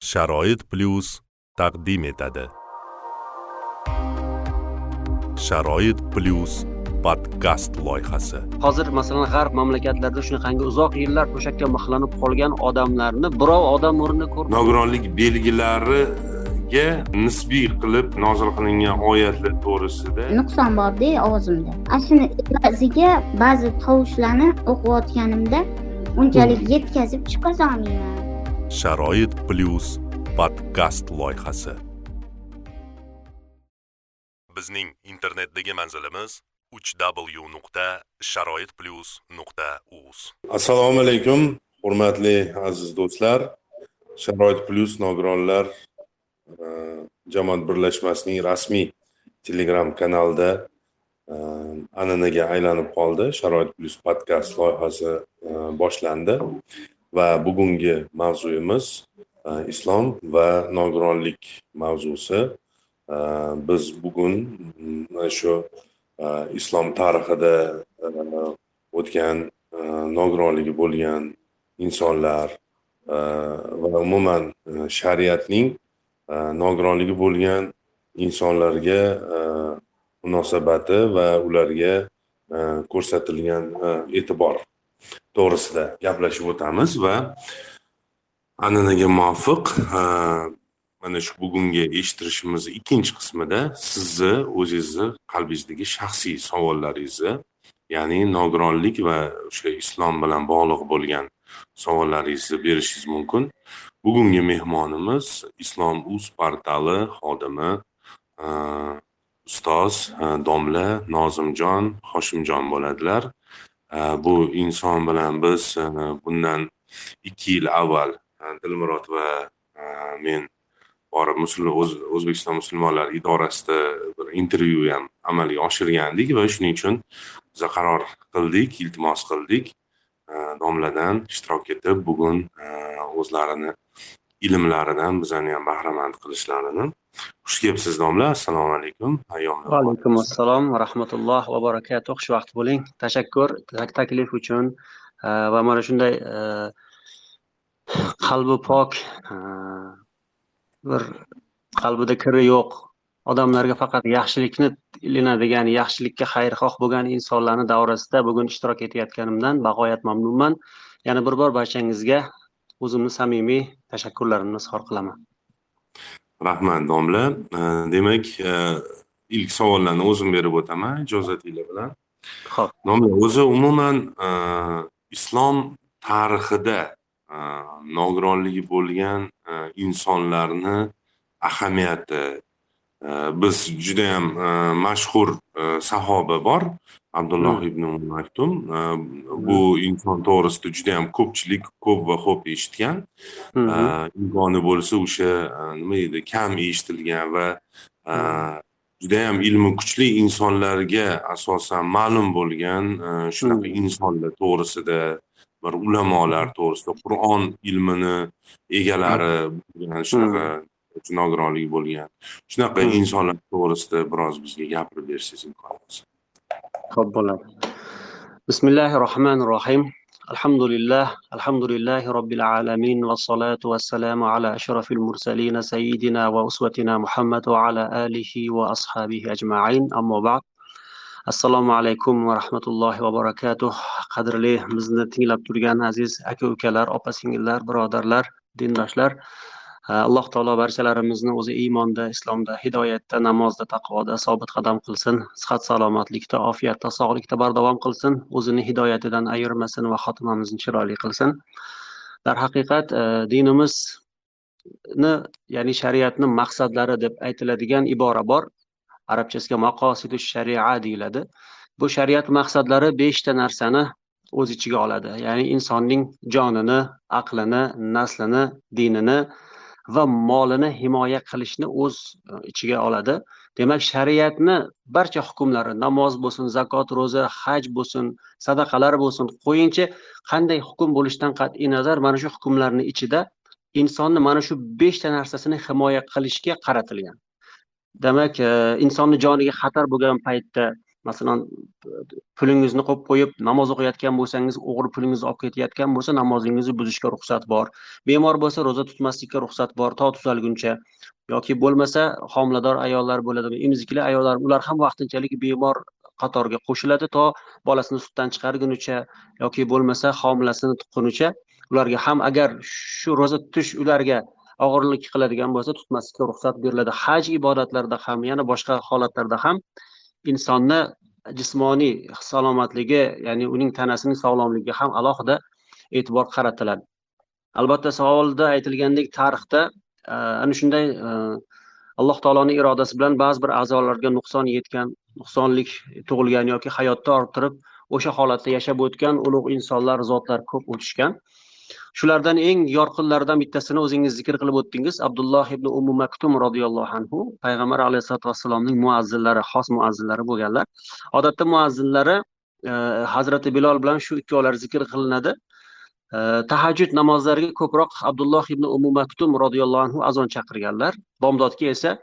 sharoit plyus taqdim etadi. Sharoit plyus podkast loyihasi. Hozir masalan g'arb mamlakatlarida shunaqangi uzoq yillar to'shakka mixlanib qolgan odamlarni birov odam o'rnida ko'rib nogironlik belgilariga nisbiy qilib nozil qilingan oyatlar to'g'risida nuqson borda ovozimda ana shuni evaziga ba'zi tovushlarni o'qiyotganimda unchalik yetkazib chiqazolmayman sharoit plyus podkast loyihasi. Bizning internetdagi manzilimiz uch w nuqta sharoit plyus nuqta uz assalomu alaykum hurmatli aziz do'stlar. Sharoit plyus nogironlar e, jamoat birlashmasining rasmiy telegram kanalida e, an'anaga aylanib qoldi. Sharoit plyus podkast loyihasi e, boshlandi. Va bugungi mavzuyimiz e, islom va nogironlik mavzusi. E, biz bugun mm, mana shu e, islom tarixida o'tgan nogironligi bo'lgan insonlar va umuman shariatning nogironligi bo'lgan insonlarga munosabati va ularga ko'rsatilgan e'tibor. To'g'risida gaplashib o'tamiz va an'anaga muvofiq mana shu bugungi eshittirishimizni ikkinchi qismida sizni o'zingizni qalbingizdagi shaxsiy savollaringizni ya'ni nogironlik va o'sha islom bilan bog'liq bo'lgan savollaringizni berishingiz mumkin. Bugungi mehmonimiz islom uz portali xodimi ustoz domla nozimjon hoshimjon bo'ladilar. Bu inson bilan biz e, bundan ikki yil avval e, dilmurod va e, men borib o'zbekiston musulmonlari idorasida bir intervyu ham amalga oshirgandik va shuning uchun biza qaror qildik iltimos qildik. Domladan ishtirok etib bugun o'zlarini ilmlaridan bizani ham bahramand qilishlarini xush kelibsiz domla assalomu alaykum. Va alaykum assalom va rahmatulloh va barakatuh. Xushvaqt bo'ling. Tashakkur taklif uchun eh, va mana shunday eh, qalbi pok eh, bir qalbida kiri yo'q. Odamlarga faqat yaxshilikni ilinadigan yaxshilikka xayrixoh bo'lgan insonlarni davrasida bugun ishtirok etayotganimdan bag'oyat mamnunman. Yana bir bor barchangizga o'zimni samimiy tashakkurlarimni izhor qilaman. Rahmat domla. Demak e, ilk savollarni o'zim berib o'taman ijozatinglar bilan. Ho'p domla o'zi umuman e, islom tarixida nogironligi bo'lgan insonlarni ahamiyati biz judayam mashhur sahoba bor abdulloh ibn maktum bu inson to'g'risida judayam ko'pchilik ko'p va xo'p eshitgan. Imkoni bo'lsa o'sha nima deydi kam eshitilgan va judayam ilmi kuchli insonlarga asosan ma'lum bo'lgan shunaqa insonlar to'g'risida bir ulamolar to'g'risida qur'on ilmini egalari bo'lgan shunaqa nogironligi bo'lgan shunaqa insonlar to'g'risida biroz bizga gapirib bersangiz imkon bo'lsa تفضل بسم الله الرحمن الرحيم. الحمد لله الحمد لله رب العالمين والصلاة والسلام على أشرف المرسلين سيدنا وأسوتنا محمد وعلى آله وأصحابه أجمعين. أما بعد السلام عليكم ورحمة الله وبركاته. قدر لي مزنة تنجل عزيز أكو كالر أبا سنجلر برادرلر دين داشلر. Alloh taolo barchalarimizni o'zi iymonda islomda hidoyatda namozda taqvoda sobit qadam qilsin. Sihat salomatlikda ofiyatda sog'likda bardavom qilsin. O'zini hidoyatidan ayirmasin va xotimamizni chiroyli qilsin. Darhaqiqat e, dinimizni ya'ni shariatni maqsadlari deb aytiladigan ibora bor. Arabchasiga maqosidu sharia deyiladi. Bu shariat maqsadlari beshta narsani o'z ichiga oladi. Ya'ni insonning jonini aqlini naslini dinini va molini himoya qilishni o'z e, ichiga oladi. Demak shariatni barcha hukmlari namoz bo'lsin zakot ro'za haj bo'lsin sadaqalar bo'lsin qo'yingchi qanday hukm bo'lishidan qat'iy nazar mana shu hukmlarni ichida insonni mana shu beshta narsasini himoya qilishga qaratilgan. Demak e, insonni joniga xatar bo'lgan paytda masalan pulingizni qo'yib qo'yib namoz o'qiyotgan bo'lsangiz o'g'ri pulingizni olib ketayotgan bo'lsa namozingizni buzishga ruxsat bor. Bemor bo'lsa ro'za tutmaslikka ruxsat bor to tuzalguncha. Yoki bo'lmasa homilador ayollar bo'ladimi emizikli ayollar ular ham vaqtinchalik bemor qatoriga qo'shiladi to bolasini sutdan chiqargunicha yoki bo'lmasa homilasini tuqqunicha ularga ham agar shu ro'za tutish ularga og'irlik qiladigan bo'lsa tutmaslikka ruxsat beriladi. Haj ibodatlarida ham yana boshqa holatlarda ham insonni jismoniy salomatligi ya'ni uning tanasining sog'lomligiga ham alohida e'tibor qaratiladi. Albatta savolda aytilgandek tarixda e, ana shunday e, alloh taoloni irodasi bilan ba'zi bir a'zolarga nuqson yetgan nuqsonlik tug'ilgan yoki hayotda orttirib o'sha holatda yashab o'tgan ulug' insonlar zotlar ko'p o'tishgan. Shulardan eng yorqinlaridan bittasini o'zingiz zikr qilib o'tdingiz. Abdulloh ibn umu maktum roziyallohu anhu payg'ambar alayhisalotu vassalomning muazzinlari xos muazzinlari bo'lganlar. Odatda muazzinlari e, hazrati bilol bilan shu ikkovlari zikr qilinadi. E, tahajjud namozlariga ko'proq abdulloh ibn umu maktum roziyallohu anhu azon chaqirganlar. Bomdodga esa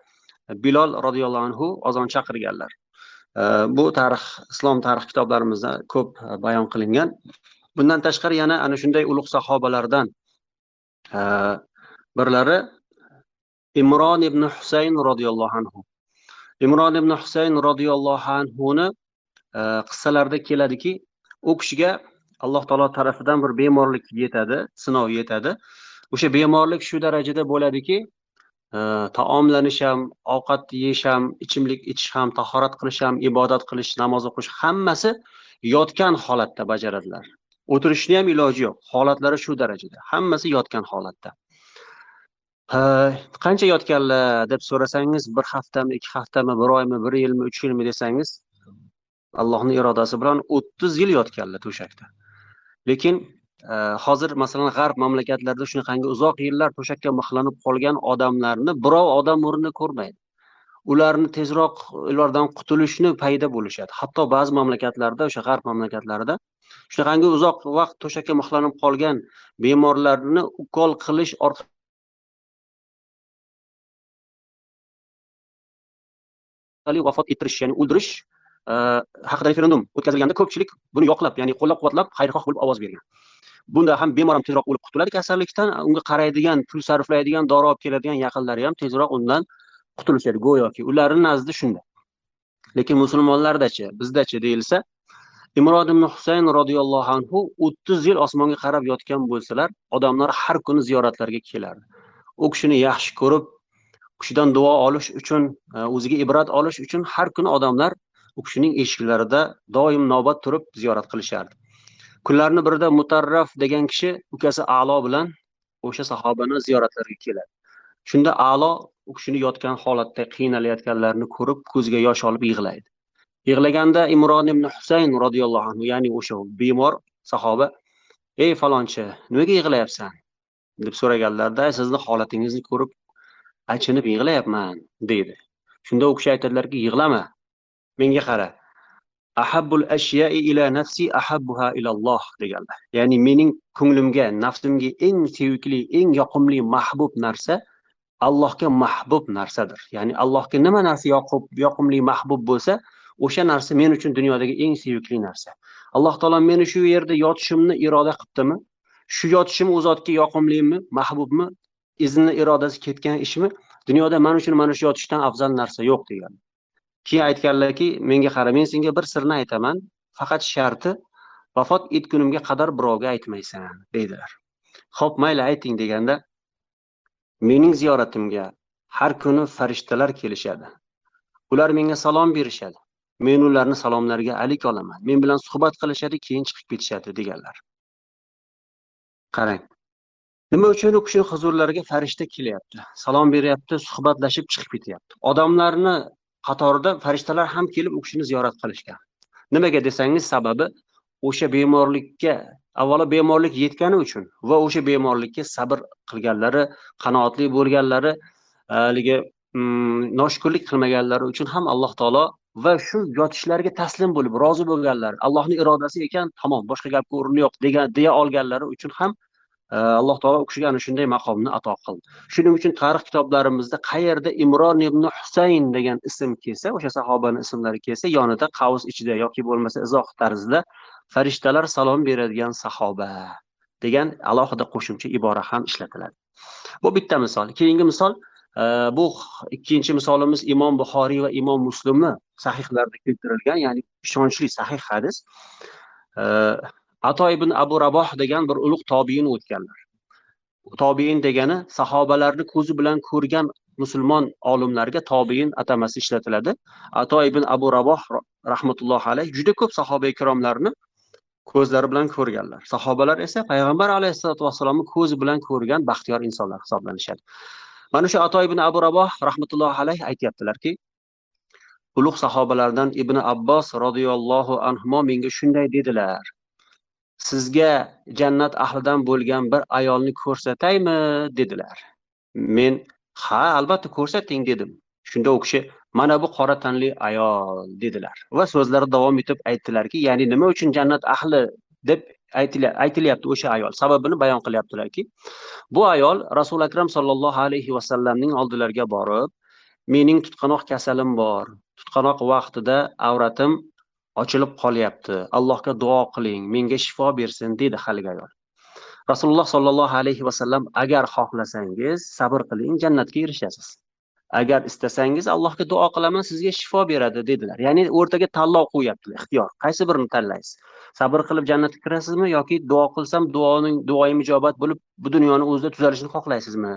bilol roziyallohu anhu azon chaqirganlar. E, bu tarix islom tarix kitoblarimizda ko'p e, bayon qilingan. Bundan tashqari yana ana shunday ulug' sahobalardan birlari imron ibn husayn roziyallohu anhu. Imron ibn husayn roziyallohu anhuni qissalarida keladiki u kishiga alloh taolo tarafidan bir bemorlik yetadi sinov yetadi. O'sha bemorlik shu darajada bo'ladiki taomlanish ham ovqat yeyish ham ichimlik ichish ham tahorat qilish ham ibodat qilish namoz o'qish hammasi yotgan holatda bajaradilar. O'tirishni ham iloji yo'q. Holatlari shu darajada. Hammasi yotgan holatda. Qancha yotganlar deb so'rasangiz bir haftami ikki haftami bir oymi bir yilmi uch yilmi desangiz allohni irodasi bilan o'ttiz yil yotganlar to'shakda. Lekin e, hozir masalan g'arb mamlakatlarida shunaqangi uzoq yillar to'shakka mixlanib qolgan odamlarni birov odam o'rnida ko'rmaydi. Ularni tezroq ulardan qutulishni payda bo'lishadi. Hatto ba'zi mamlakatlarda o'sha g'arb mamlakatlarida shunaqangi uzoq vaqt to'shakka mixlanib qolgan bemorlarni ukol qilish orqali vafot ettirish ya'ni o'ldirish e, haqida referendum o'tkazilganda ko'pchilik buni yoqlab ya'ni qo'llab quvvatlab xayrixoh bo'lib ovoz bergan. Bunda ham bemor ham tezroq o'lib qutuladi kasallikdan unga qaraydigan pul sarflaydigan dori olib keladigan yaqinlari ham tezroq undan qutulishadi go'yoki ularni nazdida shunday lekin musulmonlardachi bizdachi deyilsa imrod ibn husayn roziyallohu anhu o'ttiz yil osmonga qarab yotgan bo'lsalar odamlar har kuni ziyoratlarga kelardi. U kishini yaxshi ko'rib u kishidan duo olish uchun e, o'ziga ibrat olish uchun har kuni odamlar u kishining eshiklarida doim navbat turib ziyorat qilishardi. Kunlarni birida mutarraf degan kishi ukasi alo bilan o'sha sahobani ziyoratlarga keladi. Shunda alo u kishini yotgan holatda qiynalayotganlarini ko'rib ko'ziga yosh olib yig'laydi. Yig'laganda imron ibn husayn roziyallohu anhu ya'ni o'sha bemor sahoba ey falonchi nimaga yig'layapsan? deb so'raganlarida sizni holatingizni ko'rib achinib yig'layapman deydi. Shunda u kishi aytadilarki yig'lama menga qara. Ahabbul ashyai ila nafsi ahabbuha ilalloh deganlar. Ya'ni mening ko'nglimga nafsimga eng sevikli eng yoqimli mahbub narsa allohga mahbub narsadir. Ya'ni allohga nima narsa yoqib yoqimli mahbub bo'lsa o'sha narsa men uchun dunyodagi eng sevikli narsa. Alloh taolo meni shu yerda yotishimni iroda qilibdimi? Shu yotishim u zotga yoqimlimi mahbubmi? Izni irodasi ketgan ishmi? Dunyoda man uchun mana shu yotishdan afzal narsa yo'q degan keyin aytganlarki menga qara men senga bir sirni aytaman. Faqat sharti vafot etgunimga qadar birovga aytmaysan deydilar. Ho'p mayli ayting deganda mening ziyoratimga har kuni farishtalar kelishadi. Ular menga salom berishadi. Men ularni salomlariga alik olaman. Men bilan suhbat qilishadi keyin chiqib ketishadi deganlar. Qarang. Nima uchun u kishini huzurlariga farishta kelyapti? Salom beryapti suhbatlashib chiqib ketyapti. Odamlarni qatorida farishtalar ham kelib u kishini ziyorat qilishgan. Nimaga desangiz sababi o'sha bemorlikka avvalo bemorlik yetgani uchun va o'sha bemorlikka sabr qilganlari qanoatli bo'lganlari haligi mm, noshukurlik qilmaganlari uchun ham alloh taolo va shu yotishlariga taslim bo'lib rozi bo'lganlar allohni irodasi ekan tamom boshqa gapga o'rni yo'q degan deya olganlari uchun ham e, alloh taolo u kishiga ana shunday maqomni ato qildi. Shuning uchun tarix kitoblarimizda qayerda imron ibn husayn degan ism kelsa o'sha sahobani ismlari kelsa yonida qavs ichida yoki bo'lmasa izoh tarzida farishtalar salom beradigan sahoba degan alohida qo'shimcha ibora ham ishlatiladi. Bu bitta misol. Keyingi misol bu ikkinchi misolimiz imom buxoriy va imom muslimni sahihlarida keltirilgan ya'ni ishonchli sahih hadis. Ato ibn abu raboh degan bir ulug' tobiin o'tganlar. Tobiin degani sahobalarni ko'zi bilan ko'rgan musulmon olimlarga tobiin atamasi ishlatiladi. Ato ibn abu raboh rahmatullohi alayh juda ko'p sahoba ikromlarni ko'zlari bilan ko'rganlar. Sahobalar esa payg'ambar alayhissalotu vassalomni ko'zi bilan ko'rgan baxtiyor insonlar hisoblanishadi. Mana shu ato ibn abu raboh rahmatullohi alayh aytyaptilarki ulug' sahobalardan ibn abbos roziyallohu anhu menga shunday dedilar. Sizga jannat ahlidan bo'lgan bir ayolni ko'rsataymi? dedilar. Men ha albatta ko'rsating dedim. Shunda u kishi mana bu qora tanli ayol dedilar. Va so'zlari davom etib aytdilarki ya'ni nima uchun jannat ahli deb aytilyapti o'sha ayol. Sababini bayon qilyaptilarki bu ayol rasuli akram sollallohu alayhi vasallamning oldilariga borib mening tutqanoq kasalim bor tutqanoq vaqtida avratim ochilib qolyapti. Allohga duo qiling menga shifo bersin dedi haligi ayol. Rasululloh sollallohu alayhi vasallam agar xohlasangiz sabr qiling jannatga erishasiz. Agar istasangiz allohga duo qilaman sizga shifo beradi dedilar. Ya'ni o'rtaga tanlov qo'yyaptilar ixtiyor. Qaysi birini tanlaysiz? Sabr qilib jannatga kirasizmi yoki duo qilsam duoning duoyim ijobat bo'lib bu dunyoni o'zida tuzalishini xohlaysizmi?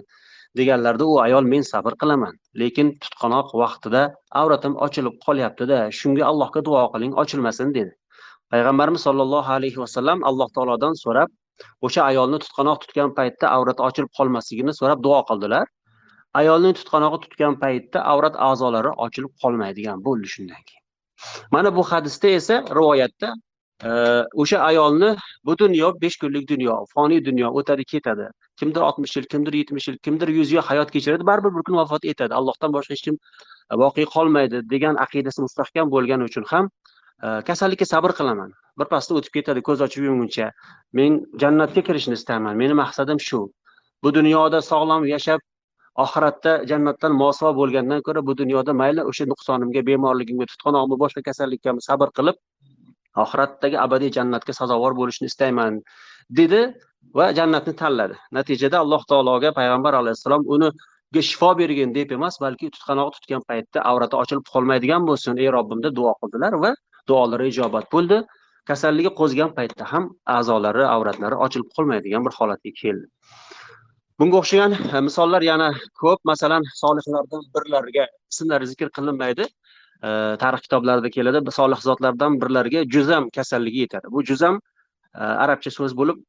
Deganlarida u ayol men sabr qilaman lekin tutqanoq vaqtida avratim ochilib qolyaptida shunga allohga duo qiling ochilmasin dedi. Payg'ambarimiz sollallohu alayhi vasallam alloh taolodan so'rab o'sha ayolni tutqanoq tutgan paytda avrati ochilib qolmasligini so'rab duo qildilar. Ayolning tutqanog'i tutgan paytda avrat a'zolari ochilib qolmaydigan bo'ldi shundan keyin. Mana bu hadisda esa rivoyatda e, o'sha ayolni bu dunyo besh kunlik dunyo foniy dunyo o'tadi ketadi. Kimdir oltmish yil kimdir yetmish yil kimdir yuz yil hayot kechiradi baribir bir kun vafot etadi. Allohdan boshqa hech kim e, voqe qolmaydi degan aqidasi mustahkam bo'lgani uchun ham e, kasallikka sabr qilaman. Birpasda o'tib ketadi ko'z ochib yumguncha men jannatga kirishni istayman meni maqsadim shu. Bu dunyoda sog'lom yashab oxiratda jannatdan mosuvo bo'lgandan ko'ra bu dunyoda mayli o'sha nuqsonimga bemorligimga tutqanog'imga boshqa kasallikkamni sabr qilib oxiratdagi abadiy jannatga sazovor bo'lishni istayman dedi va jannatni tanladi. Natijada alloh taologa payg'ambar alayhissalom uniga shifo bergin deb emas balki tutqanoq tutgan paytda avrati ochilib qolmaydigan bo'lsin ey robbim deb duo qildilar va duolari ijobat bo'ldi. Kasalligi qo'zgan paytda ham a'zolari avratlari ochilib qolmaydigan bir holatga keldi. Bunga o'xshagan e, misollar yana ko'p. Masalan solihlardan birlariga ismlari zikr qilinmaydi. E, tarix kitoblarida keladi. Solih zotlardan birlariga juzam kasalligi yetadi. Bu juzam e, arabcha so'z bo'lib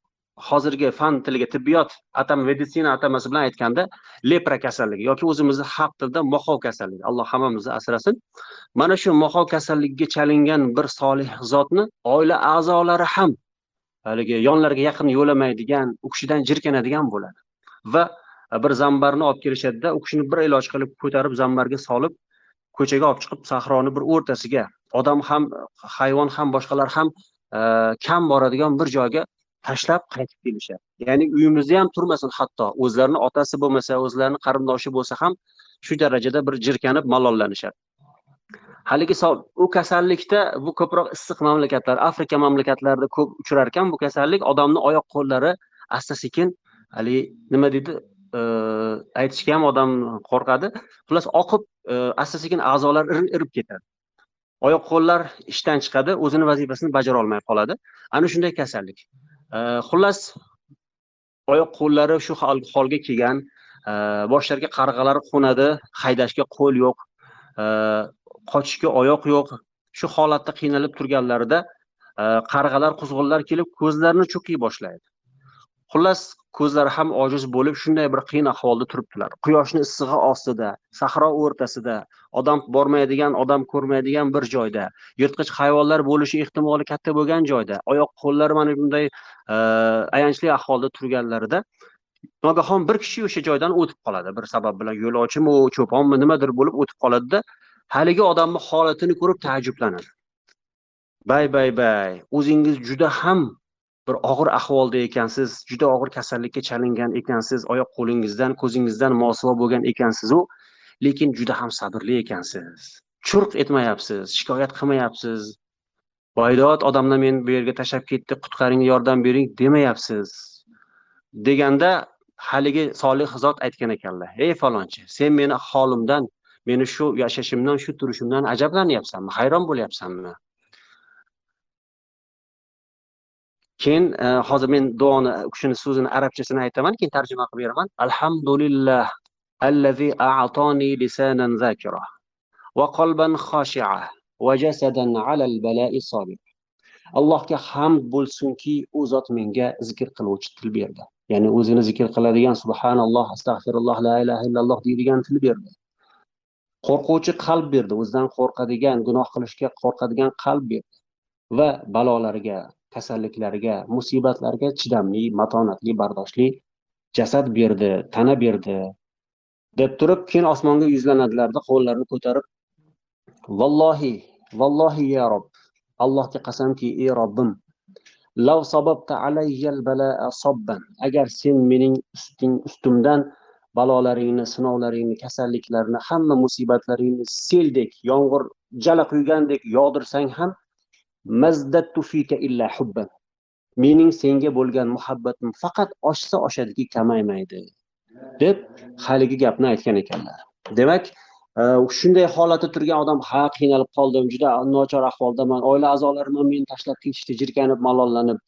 hozirgi fan tiliga tibbiyot atam meditsina atamasi bilan aytganda lepra kasalligi yoki o'zimizni xalq tilida mo'xov kasalligi. Alloh hammamizni asrasin. Mana shu mo'xov kasalligiga chalingan bir solih zotni oila a'zolari ham haligi yonlariga yaqin yo'lamaydigan u kishidan jirkanadigan bo'ladi. Va e, bir zambarni olib kelishadida u kishini bir iloj qilib ko'tarib zambarga solib ko'chaga olib chiqib sahroni bir o'rtasiga odam ham hayvon ham boshqalar ham e, kam boradigan bir joyga tashlab qaytib kelishadi ya'ni uyimizda ham turmasin hatto o'zlarini otasi bo'lmasa o'zlarini qarindoshi bo'lsa ham shu darajada bir jirkanib malollanishadi haligi u kasallikda bu ko'proq issiq mamlakatlar afrika mamlakatlarida ko'p uchrar ekan bu kasallik odamni oyoq qo'llari asta sekin haligi nima deydi e, aytishga ham odam qo'rqadi. Xullas oqib e, asta sekin a'zolar irib ketadi. Oyoq qo'llar ishdan chiqadi o'zini vazifasini bajara olmay qoladi. Ana shunday kasallik. E, xullas oyoq qo'llari shu holga kelgan boshlariga qarg'alar qo'nadi haydashga qo'l yo'q qochishga oyoq yo'q. Shu holatda qiynalib turganlarida qarg'alar quzg'unlar kelib ko'zlarini cho'qiy boshlaydi. Xullas ko'zlari ham ojiz bo'lib shunday bir qiyin ahvolda turibdilar. Quyoshni issig'i ostida sahro o'rtasida odam bormaydigan odam ko'rmaydigan bir joyda yirtqich hayvonlar bo'lishi ehtimoli katta bo'lgan joyda oyoq qo'llari mana bunday e, ayanchli ahvolda turganlarida nogahon bir kishi o'sha joydan o'tib qoladi. Bir sabab bilan yo'lovchimi cho'ponmi nimadir bo'lib o'tib qoladida haligi odamni holatini ko'rib taajjublanadi. Bay bay bay o'zingiz juda ham bir og'ir ahvolda ekansiz juda og'ir kasallikka chalingan ekansiz oyoq qo'lingizdan ko'zingizdan mosuvo bo'lgan ekansizu lekin juda ham sabrli ekansiz. Churq etmayapsiz shikoyat qilmayapsiz. Boydod odamlar men bu yerga tashlab ketdi qutqaring yordam bering demayapsiz. Deganda haligi solih zot aytgan ekanlar ey falonchi sen meni holimdan meni shu yashashimdan shu turishimdan ajablanyapsanmi hayron bo'lyapsanmi? Keyin e, hozir men duoni kishini so'zini arabchasini aytaman keyin tarjima qilib beraman. Alhamdulillah allazi a'tani lisanan zakira va qalban khashi'a va jasadan alal bala'i sabir. Allohga hamd bo'lsinki u zot menga zikr qiluvchi til berdi. Ya'ni o'zini zikr qiladigan subhanalloh astag'firulloh la ilaha illalloh deydigan til berdi. Qo'rquvchi qalb berdi o'zidan qo'rqadigan gunoh qilishga qo'rqadigan qalb berdi va balolarga kasalliklarga musibatlarga chidamli matonatli bardoshli jasad berdi tana berdi deb turib keyin osmonga yuzlanadilarda qo'llarini ko'tarib vallohi vallohi ya rob allohga qasamki ey robbim lav sababta alayyal balaa sobban agar sen mening usting ustimdan balolaringni sinovlaringni kasalliklarni hamma musibatlaringni seldek yomg'ir jala quygandek yog'dirsang ham mazdattu fika illa hubban mening senga bo'lgan muhabbatim faqat oshsa oshadiki kamaymaydi deb haligi gapni aytgan ekanlar. Demak e, shunday holatda turgan odam ha qiynalib qoldim juda nochor ahvoldaman oila a'zolarim ham meni tashlab ketishdi jirkanib malollanib.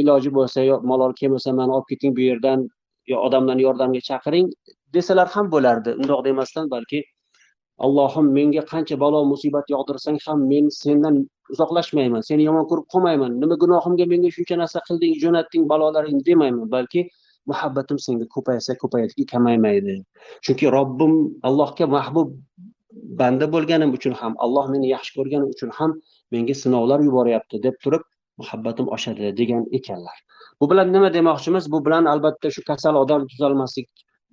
Iloji bo'lsa yo malol kelmasa mani olib keting bu yerdan yo odamlarni yordamga chaqiring desalar ham bo'lardi. Undoq demasdan balki allohim menga qancha balo musibat yog'dirsang ham men sendan uzoqlashmayman seni yomon ko'rib qolmayman. Nima gunohimga menga shuncha narsa qilding jo'natding balolaringni demayman balki muhabbatim senga ko'paysa ko'payadiki kamaymaydi. Chunki robbim allohga mahbub banda bo'lganim uchun ham alloh meni yaxshi ko'rgani uchun ham menga sinovlar yuboryapti deb turib muhabbatim oshadi degan ekanlar. Bu bilan nima demoqchimiz? Bu bilan albatta shu kasal odam tuzalmaslik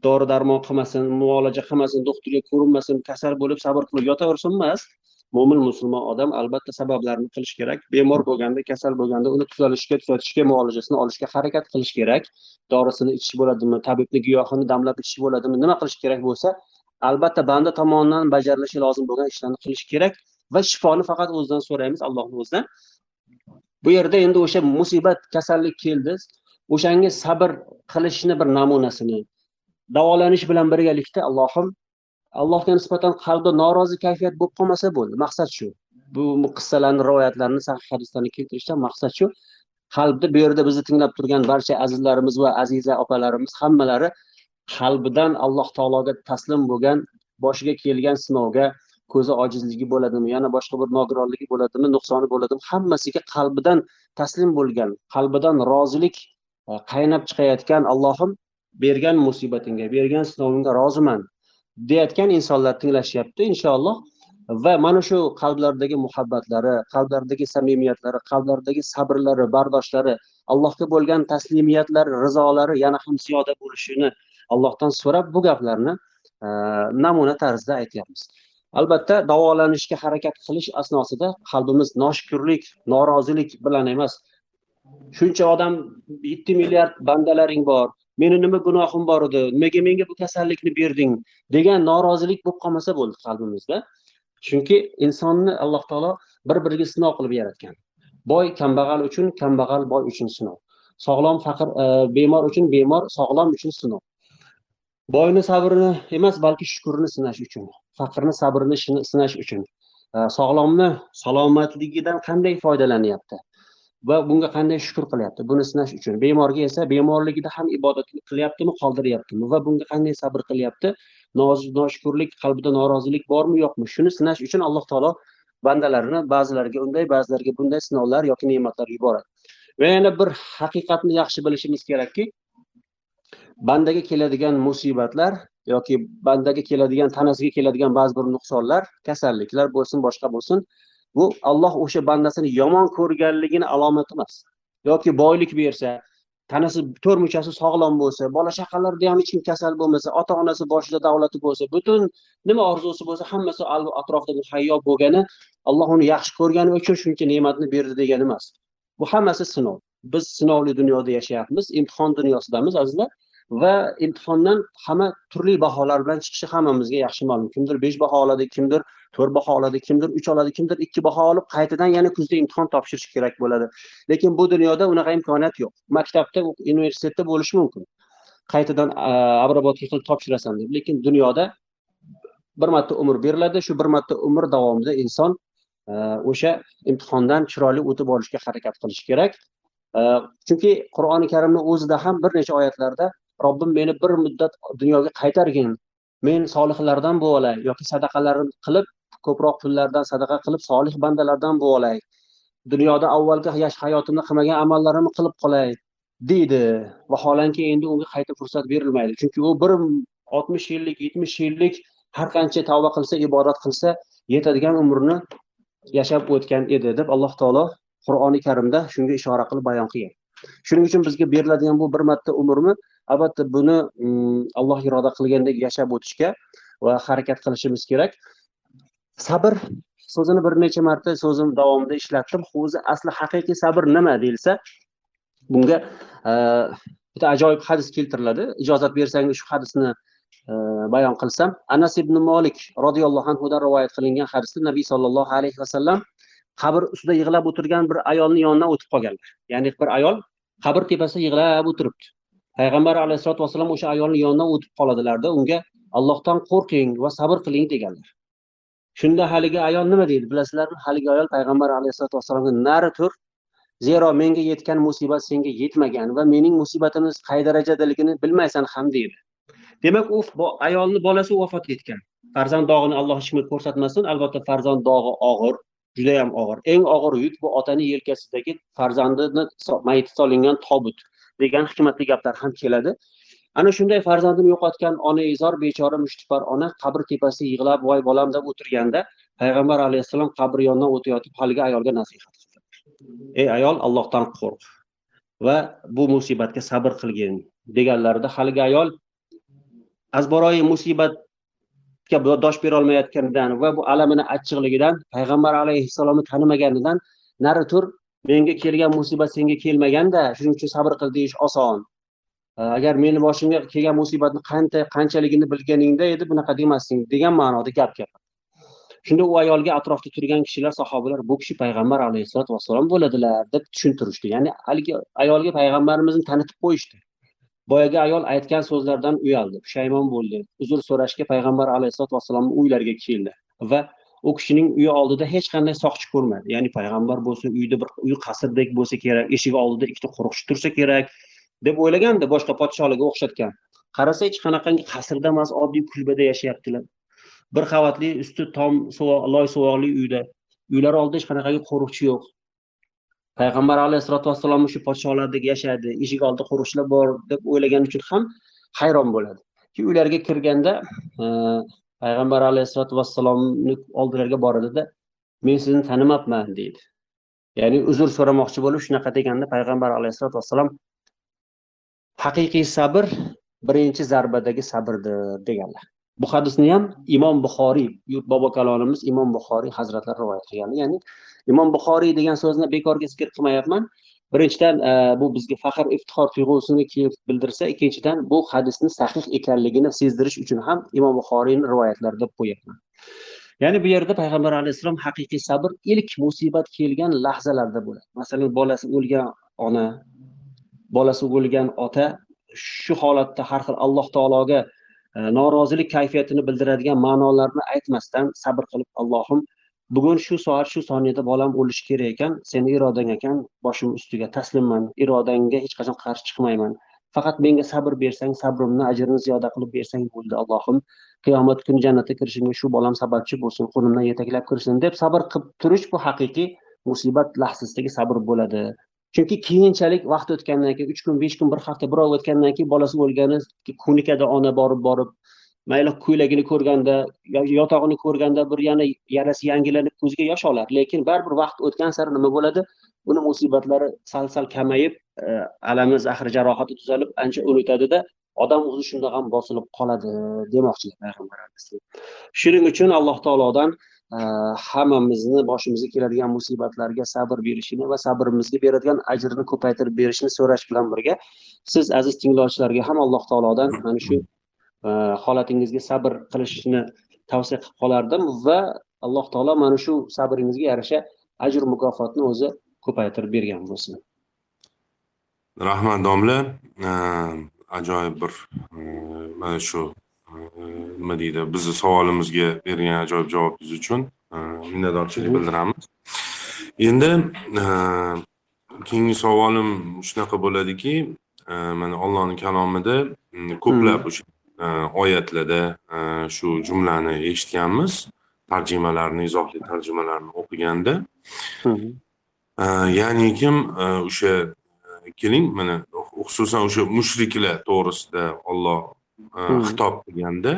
dori darmon qilmasin muolaja qilmasin doktorga ko'rinmasin kasal bo'lib sabr qilib yotaversin emas. Mo'min musulmon odam albatta sabablarini qilish kerak. Bemor bo'lganda kasal bo'lganda uni tuzalishga tuzatishga muolajasini olishga harakat qilish kerak. Dorisini ichish bo'ladimi tabibni giyohini damlab ichish bo'ladimi nima qilish kerak bo'lsa albatta banda tomonidan bajarilishi lozim bo'lgan ishlarni qilish kerak va shifoni faqat o'zidan so'raymiz allohni o'zidan. Bu yerda endi o'sha musibat kasallik keldi. O'shanga sabr qilishni bir namunasini davolanish bilan birgalikda allohim allohga nisbatan qalbda norozi kayfiyat bo'lib qolmasa bo'ldi. Maqsad shu. Bu qissalarni rivoyatlarni sahih hadislarni keltirishdan maqsad shu. Qalbda bu yerda bizni tinglab turgan barcha azizlarimiz va aziza opalarimiz hammalari qalbidan alloh taologa taslim bo'lgan boshiga kelgan sinovga ko'zi ojizligi bo'ladimi yana boshqa bir nogironligi bo'ladimi nuqsoni bo'ladimi hammasiga qalbidan taslim bo'lgan qalbidan rozilik e, qaynab chiqayotgan allohim bergan musibatingga bergan sinovingga roziman deyayotgan insonlar tinglashyapti inshaalloh va mana shu qalblaridagi muhabbatlari qalblaridagi samimiyatlari qalblaridagi sabrlari bardoshlari allohga bo'lgan taslimiyatlari rizolari yana ham ziyoda bo'lishini allohdan so'rab bu gaplarni e, namuna tarzda aytyapmiz. Albatta davolanishga harakat qilish asnosida qalbimiz noshukurlik norozilik bilan emas. Shuncha odam yetti milliard bandalaring bor meni nima gunohim bor edi nimaga menga bu kasallikni berding degan norozilik bo'lib qolmasa bo'ldi qalbimizda. Chunki insonni alloh taolo bir biriga sinov qilib yaratgan. Boy kambag'al uchun kambag'al boy uchun sinov. Sog'lom faqir e, bemor uchun bemor sog'lom uchun sinov. Boyni sabrini emas balki shukurni sinash uchun faqirni sabrini sinash uchun. E, sog'lomni salomatligidan qanday foydalanyapti? Va bunga qanday shukur qilyapti? Buni sinash uchun. Bemorga esa bemorligida ham ibodatni qilyaptimi qoldiryaptimi? Va bunga qanday sabr qilyapti? Noshukurlik qalbida norozilik bormi yo'qmi? Shuni sinash uchun alloh taolo bandalarini ba'zilariga unday ba'zilariga bunday sinovlar yoki ne'matlar yuboradi. Va yana bir haqiqatni yaxshi bilishimiz kerakki bandaga keladigan musibatlar yoki bandaga keladigan tanasiga keladigan ba'zi bir nuqsonlar kasalliklar bo'lsin boshqa bo'lsin bu Alloh o'sha bandasini yomon ko'rganligini alomati emas yoki boylik bersa tanasi to'rt muchasi sog'lom bo'lsa bola chaqalarida ham hech kim kasal bo'lmasa ota onasi boshida davlati bo'lsa butun nima orzusi bo'lsa hammasi atrofida hayyo bo'lgani alloh uni yaxshi ko'rgani uchun shuncha ne'matni berdi degani emas. Bu hammasi sinov. Biz sinovli dunyoda yashayapmiz imtihon dunyosidamiz azizlar. Va imtihondan hamma turli baholar bilan chiqishi hammamizga yaxshi ma'lum. Kimdir besh baho oladi kimdir to'rt baho oladi kimdir uch oladi kimdir ikki baho olib qaytadan yana kuzda imtihon topshirishi kerak bo'ladi. Lekin bu dunyoda unaqa imkoniyat yo'q. Maktabda universitetda bo'lishi mumkin. Qaytadan обработка qilib topshirasan deb. Lekin dunyoda bir marta umr beriladi shu bir marta umr davomida inson o'sha imtihondan chiroyli o'tib olishga harakat qilishi kerak. Chunki qur'oni karimni o'zida ham bir necha oyatlarda robbim meni bir muddat dunyoga qaytargin. Men solihlardan bo'lolay yoki sadaqalarim qilib ko'proq pullardan sadaqa qilib solih bandalardan bo'lolay dunyoda avvalgi yash hayotimda qilmagan amallarimni qilib qolay deydi. Vaholanki endi unga qayta fursat berilmaydi. Chunki u bir oltmish yillik yetmish yillik har qancha tavba qilsa ibodat qilsa yetadigan umrni yashab o'tgan edi deb alloh taolo qur'oni karimda shunga ishora qilib bayon qilgan. Shuning uchun bizga beriladigan bu bir marta umrni albatta buni mm, alloh iroda qilgandek yashab o'tishga va harakat qilishimiz kerak. Sabr so'zini bir necha marta so'zim davomida ishlatdim. O'zi asli haqiqiy sabr nima deyilsa bunga e, bitta ajoyib hadis keltiriladi. Ijozat bersangiz shu hadisni e, bayon qilsam. Anas ibn molik roziyallohu anhudan rivoyat qilingan hadisda nabiy sollallohu alayhi vasallam qabr ustida yig'lab o'tirgan bir ayolni yonidan o'tib qolganlar. Ya'ni bir ayol qabr tepasida yig'lab o'tiribdi. Payg'ambar alayhissalotu vassalom o'sha ayolni yonidan o'tib qoladilarda unga allohdan qo'rqing va sabr qiling deganlar. Shunda haligi ayol nima deydi bilasizlarmi haligi ayol payg'ambar alayhissalotu vassalomga nari tur zero menga yetgan musibat senga yetmagan va mening musibatimiz qay darajadaligini bilmaysan ham deydi. Demak u ayolni bolasi vafot etgan. Farzand dog'ini alloh hech kimga ko'rsatmasin albatta farzand dog'i og'ir judayam og'ir. Eng og'ir yuk bu otani yelkasidagi farzandini mayiti solingan tobut. Degan hikmatli gaplar ham keladi. Ana shunday farzandini yo'qotgan onaizor bechora mushtipar ona qabr tepasida yig'lab voy bolam deb o'tirganda payg'ambar alayhissalom qabr yonidan o'tayotib haligi ayolga nasihat qildi. Ey ayol allohdan qo'rq va bu musibatga sabr qilgin deganlarida haligi ayol azboroyi musibatga dosh berolmayotganidan va bu alamini achchiqligidan payg'ambar alayhissalomni tanimaganidan nari tur menga kelgan musibat senga kelmaganda shuning uchun sabr qil deyish oson. Agar meni boshimga kelgan musibatni qancha qanchaligini bilganingda edi bunaqa demasding degan ma'noda gap gapirdi shunda u ayolga atrofda turgan kishilar sahobalar bu kishi payg'ambar alayhissalotu vassalom bo'ladilar deb tushuntirishdi. Ya'ni haligi ayolga payg'ambarimizni tanitib qo'yishdi. Boyagi ayol aytgan so'zlardan uyaldi pushaymon bo'ldi. Uzr so'rashga payg'ambar alayhissalotu vassalomni uylariga keldi va u kishining uyi oldida hech qanday soqchi ko'rmadi. Ya'ni payg'ambar bo'lsa uyda bir uy qasrdek bo'lsa kerak eshik oldida ikkita qo'riqchi tursa kerak deb o'ylagandi boshqa podsholarga o'xshatgan. Qarasa hech qanaqangi qasrda emas oddiy kulbada yashayaptilar. Bir qavatli usti tom loy suvoqli uyda. Uylar oldida hech qanaqangi qo'riqchi yo'q. Payg'ambar alayhissalotu vassalom o'sha podsholardek yashadi eshik oldida qo'riqchilar bor deb o'ylagani uchun ham hayron bo'ladi. Uylarga kirganda payg'ambar alayhissalotu vassalomni oldilariga boradida men sizni tanimabman deydi. Ya'ni uzr so'ramoqchi bo'lib shunaqa deganda payg'ambar alayhissalotu vassalom haqiqiy sabr birinchi zarbadagi sabrdir deganlar. Bu hadisni ham imom buxoriy bobo kalonimiz imom buxoriy hazratlari rivoyat qilgan ya'ni imom buxoriy degan so'zni bekorga zikr qilmayapman. Birinchidan e, bu bizga faxr iftixor tuyg'usini bildirsa ikkinchidan bu hadisni sahih ekanligini sezdirish uchun ham imom buxoriyni rivoyatlari deb qo'yyapman ya'ni bu yerda payg'ambar alayhissalom haqiqiy sabr ilk musibat kelgan lahzalarda bo'ladi. Masalan bolasi o'lgan ona bolasi o'lgan ota shu holatda har xil alloh taologa e, norozilik kayfiyatini bildiradigan ma'nolarni aytmasdan sabr qilib allohim bugun shu soat shu soniyada bolam o'lishi kerak ekan. Seni irodang ekan boshim ustiga taslimman. Irodangga hech qachon qarshi chiqmayman. Faqat menga sabr bersang sabrimni ajrini ziyoda qilib bersang bo'ldi allohim. Qiyomat kuni jannatga kirishimga shu bolam sababchi bo'lsin qo'limdan yetaklab kirsin deb sabr qilib turish bu haqiqiy musibat lahzasidagi sabr bo'ladi. Chunki keyinchalik vaqt o'tgandan keyin uch kun besh kun bir hafta bir oy o'tgandan keyin bolasi o'lgani ko'nikadi ona borib borib mayli ko'ylagini ko'rganda yotog'ini ko'rganda bir yana yarasi yangilanib ko'ziga yosh oladi lekin baribir vaqt o'tgan sari nima bo'ladi? Uni musibatlari sal sal kamayib e, alami zahri jarohati tuzalib ancha unutadida odam o'zi shundoq ham bosilib qoladi demoqchi payg'ambar alayhissalom shuning uchun alloh taolodan e, hammamizni boshimizga keladigan musibatlarga sabr berishini va sabrimizga beradigan ajrini ko'paytirib berishini so'rash bilan birga siz aziz tinglovchilarga ham alloh taolodan mana shu holatingizga sabr qilishni tavsiya qilib qolardim va alloh taolo mana shu sabringizga yarasha ajr mukofotni o'zi ko'paytirib bergan bo'lsin. Rahmat domla. Ajoyib bir mana shu nima deydi bizni savolimizga bergan ajoyib javobingiz uchun minnatdorchilik bildiramiz. Endi keyingi savolim shunaqa bo'ladiki mana ollohni kalomida ko'plab o'sha oyatlarda shu jumlani eshitganmiz. Tarjimalarni izohli tarjimalarni o'qiganda. Ya'ni kim o'sha keling mana xususan o'sha mushriklar to'g'risida olloh xitob qilganda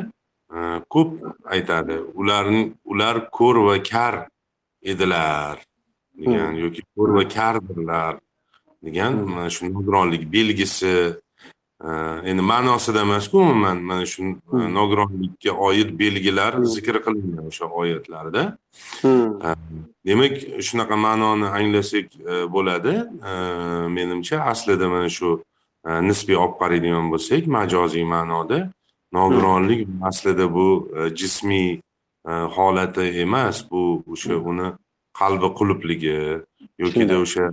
ko'p aytadi ularni ular ko'r va kar edilar degan yoki ko'r va kardirlar degan mana shu nogironlik belgisi endi ma'nosida emasku umuman mana shu nogironlikka oid belgilar zikr qilingan o'sha oyatlarda. Demak shunaqa ma'noni anglasak bo'ladi. Menimcha aslida mana shu nisbiy olib qaraydigan bo'lsak majoziy ma'noda nogironlik aslida bu jismiy holati emas. Bu o'sha uni qalbi qulubligi yokida o'sha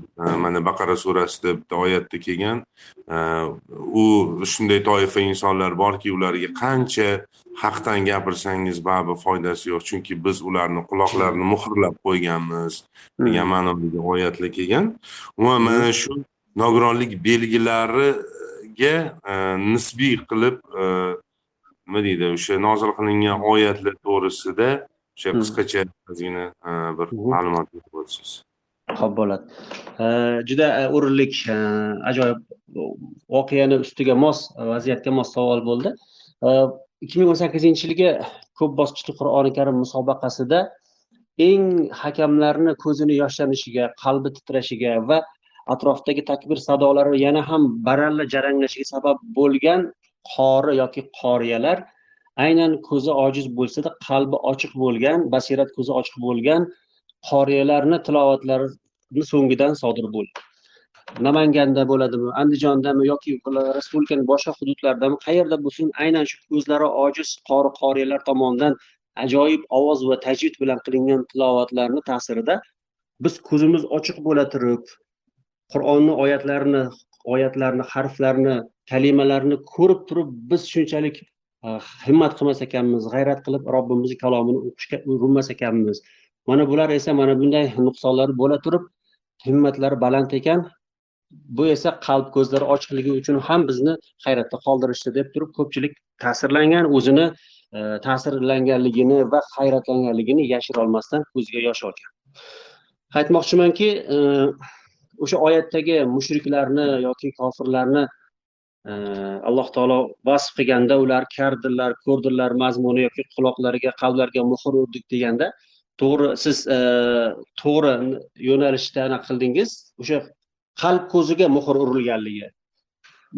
mana baqara surasida bitta oyatda kelgan u shunday toifa insonlar borki ularga qancha haqdan gapirsangiz baribir foydasi yo'q chunki biz ularni quloqlarini muhrlab qo'yganmiz degan ma'nodagi oyatlar kelgan. Umuman mana shu nogironlik belgilariga nisbiy qilib nima deydi o'sha nozil qilingan oyatlar to'g'risida o'sha qisqacha ozgina bir ma'lumot berib o'tsangiz ho'p bo'ladi juda o'rinli ajoyib voqeani ustiga mos vaziyatga mos savol bo'ldi. Ikki ming o'n sakkizinchi yilgi ko'p bosqichli qur'oni karim musobaqasida eng hakamlarni ko'zini yoshlanishiga qalbi titrashiga va atrofdagi takbir sadolari yana ham baralla jaranglashiga sabab bo'lgan qori yoki qoriyalar aynan ko'zi ojiz bo'lsada qalbi ochiq bo'lgan basirat ko'zi ochiq bo'lgan qoriyalarni tilovatlarini so'ngidan sodir bo'ldi namanganda bo'ladimi andijondami yoki respublikani boshqa hududlaridami? Qayerda bo'lsin aynan shu ko'zlari ojiz qori qoriyalar tomonidan ajoyib ovoz va tajvid bilan qilingan tilovatlarni ta'sirida biz ko'zimiz ochiq bo'la turib qur'onni oyatlarini oyatlarni harflarni kalimalarni ko'rib turib biz shunchalik Э, himmat qilmas ekanmiz g'ayrat qilib robbimizni kalomini o'qishga urinmas ekanmiz. Mana bular esa mana bunday nuqsonlar bo'la turib himmatlari baland ekan. Bu esa qalb ko'zlari ochiqligi uchun ham bizni hayratda qoldirishdi deb turib ko'pchilik ta'sirlangan o'zini e, ta'sirlanganligini va hayratlanganligini yashirolmasdan ko'ziga yosh olgan. Aytmoqchimanki e, o'sha oyatdagi mushriklarni yoki kofirlarni alloh taolo vasf qilganda ular kardilar ko'rdilar mazmuni yoki quloqlariga qalblariga muhr urdik deganda to'g'ri siz e, to'g'ri yo'nalishda anaqa qildingiz o'sha qalb ko'ziga muhr urilganligi.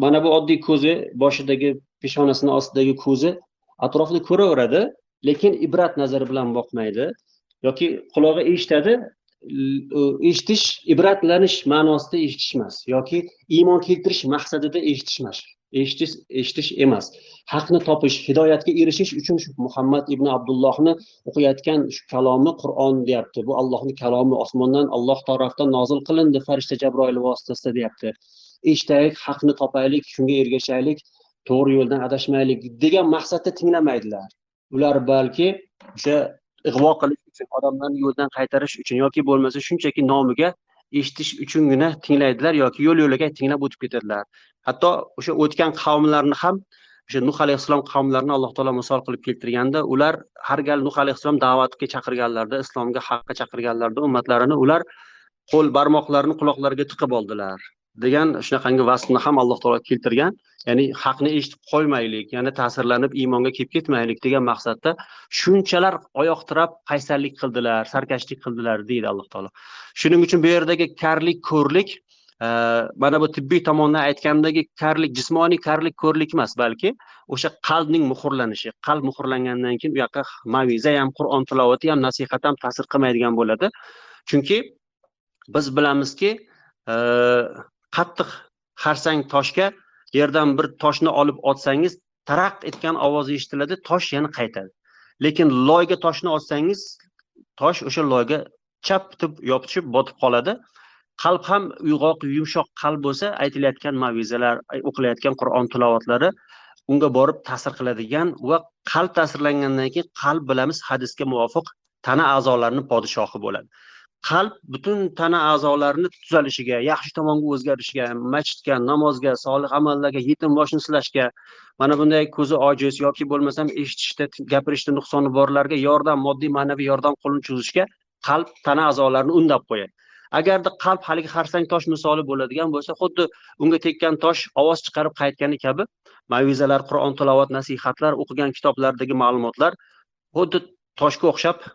Mana bu oddiy ko'zi boshidagi peshonasini ostidagi ko'zi atrofni ko'raveradi lekin ibrat nazari bilan boqmaydi yoki qulog'i eshitadi eshitish ibratlanish ma'nosida eshitish emas yoki iymon keltirish maqsadida eshitish emas eshitish eshitish emas. Haqni topish hidoyatga erishish uchun shu muhammad ibn abdullohni o'qiyotgan shu kalomni qur'on deyapti. Bu allohni kalomi osmondan alloh tarafdan nozil qilindi farishta jabroil vositasida deyapti. Eshitaylik haqni topaylik shunga ergashaylik to'g'ri yo'ldan adashmaylik degan maqsadda tinglamaydilar. Ular balki o'sha ig'vo qilish uchun odamlarni yo'ldan qaytarish uchun yoki bo'lmasa shunchaki nomiga eshitish uchungina tinglaydilar yoki yo'l yo'lakay tinglab o'tib ketadilar hatto o'sha o'tgan qavmlarni ham o'sha nuh alayhissalom qavmlarini alloh taolo misol qilib keltirganda ular har gal nuh alayhissalom da'vatga chaqirganlarida islomga haqqa chaqirganlarida ummatlarini ular qo'l barmoqlarini quloqlariga tiqib oldilar. Degan shunaqangi vasfni ham alloh taolo keltirgan ya'ni haqni eshitib qo'ymaylik ya'ni ta'sirlanib iymonga kelib ketmaylik degan maqsadda shunchalar oyoq tirab qaysarlik qildilar sarkashlik qildilar deydi alloh taolo. Shuning uchun bu yerdagi karlik ko'rlik e, mana bu tibbiy tomondan aytgandagi karlik jismoniy karlik ko'rlik emas balki o'sha qalbning muhrlanishi qalb muhrlangandan keyin u yoqqa maviza ham qur'on tilovati ham nasihat ham ta'sir qilmaydigan bo'ladi. Chunki biz bilamizki e, qattiq xarsang toshga yerdan bir toshni olib otsangiz taraq etgan ovozi eshitiladi tosh yana qaytadi. Lekin loyga toshni otsangiz tosh o'sha loyga chap bitib yopishib botib qoladi. Qalb ham uyg'oq yumshoq qalb bo'lsa aytilayotgan mavizalar o'qilayotgan qur'on tilovatlari unga borib ta'sir qiladigan va qalb ta'sirlangandan keyin qalb bilamiz hadisga muvofiq tana a'zolarini podshohi bo'ladi. Qalb butun tana a'zolarini tuzalishiga yaxshi tomonga o'zgarishiga masjidga namozga solih amallarga yetim boshni silashga mana bunday ko'zi ojiz yoki bo'lmasam eshitishda gapirishda nuqsoni borlarga yordam moddiy ma'naviy yordam qo'lini cho'zishga qalb tana a'zolarini undab qo'yadi. Agarda qalb haligi xarsang tosh misoli bo'ladigan bo'lsa xuddi unga tekkan tosh ovoz chiqarib qaytgani kabi mavizalar qur'on tilovat nasihatlar o'qigan kitoblardagi ma'lumotlar xuddi toshga o'xshab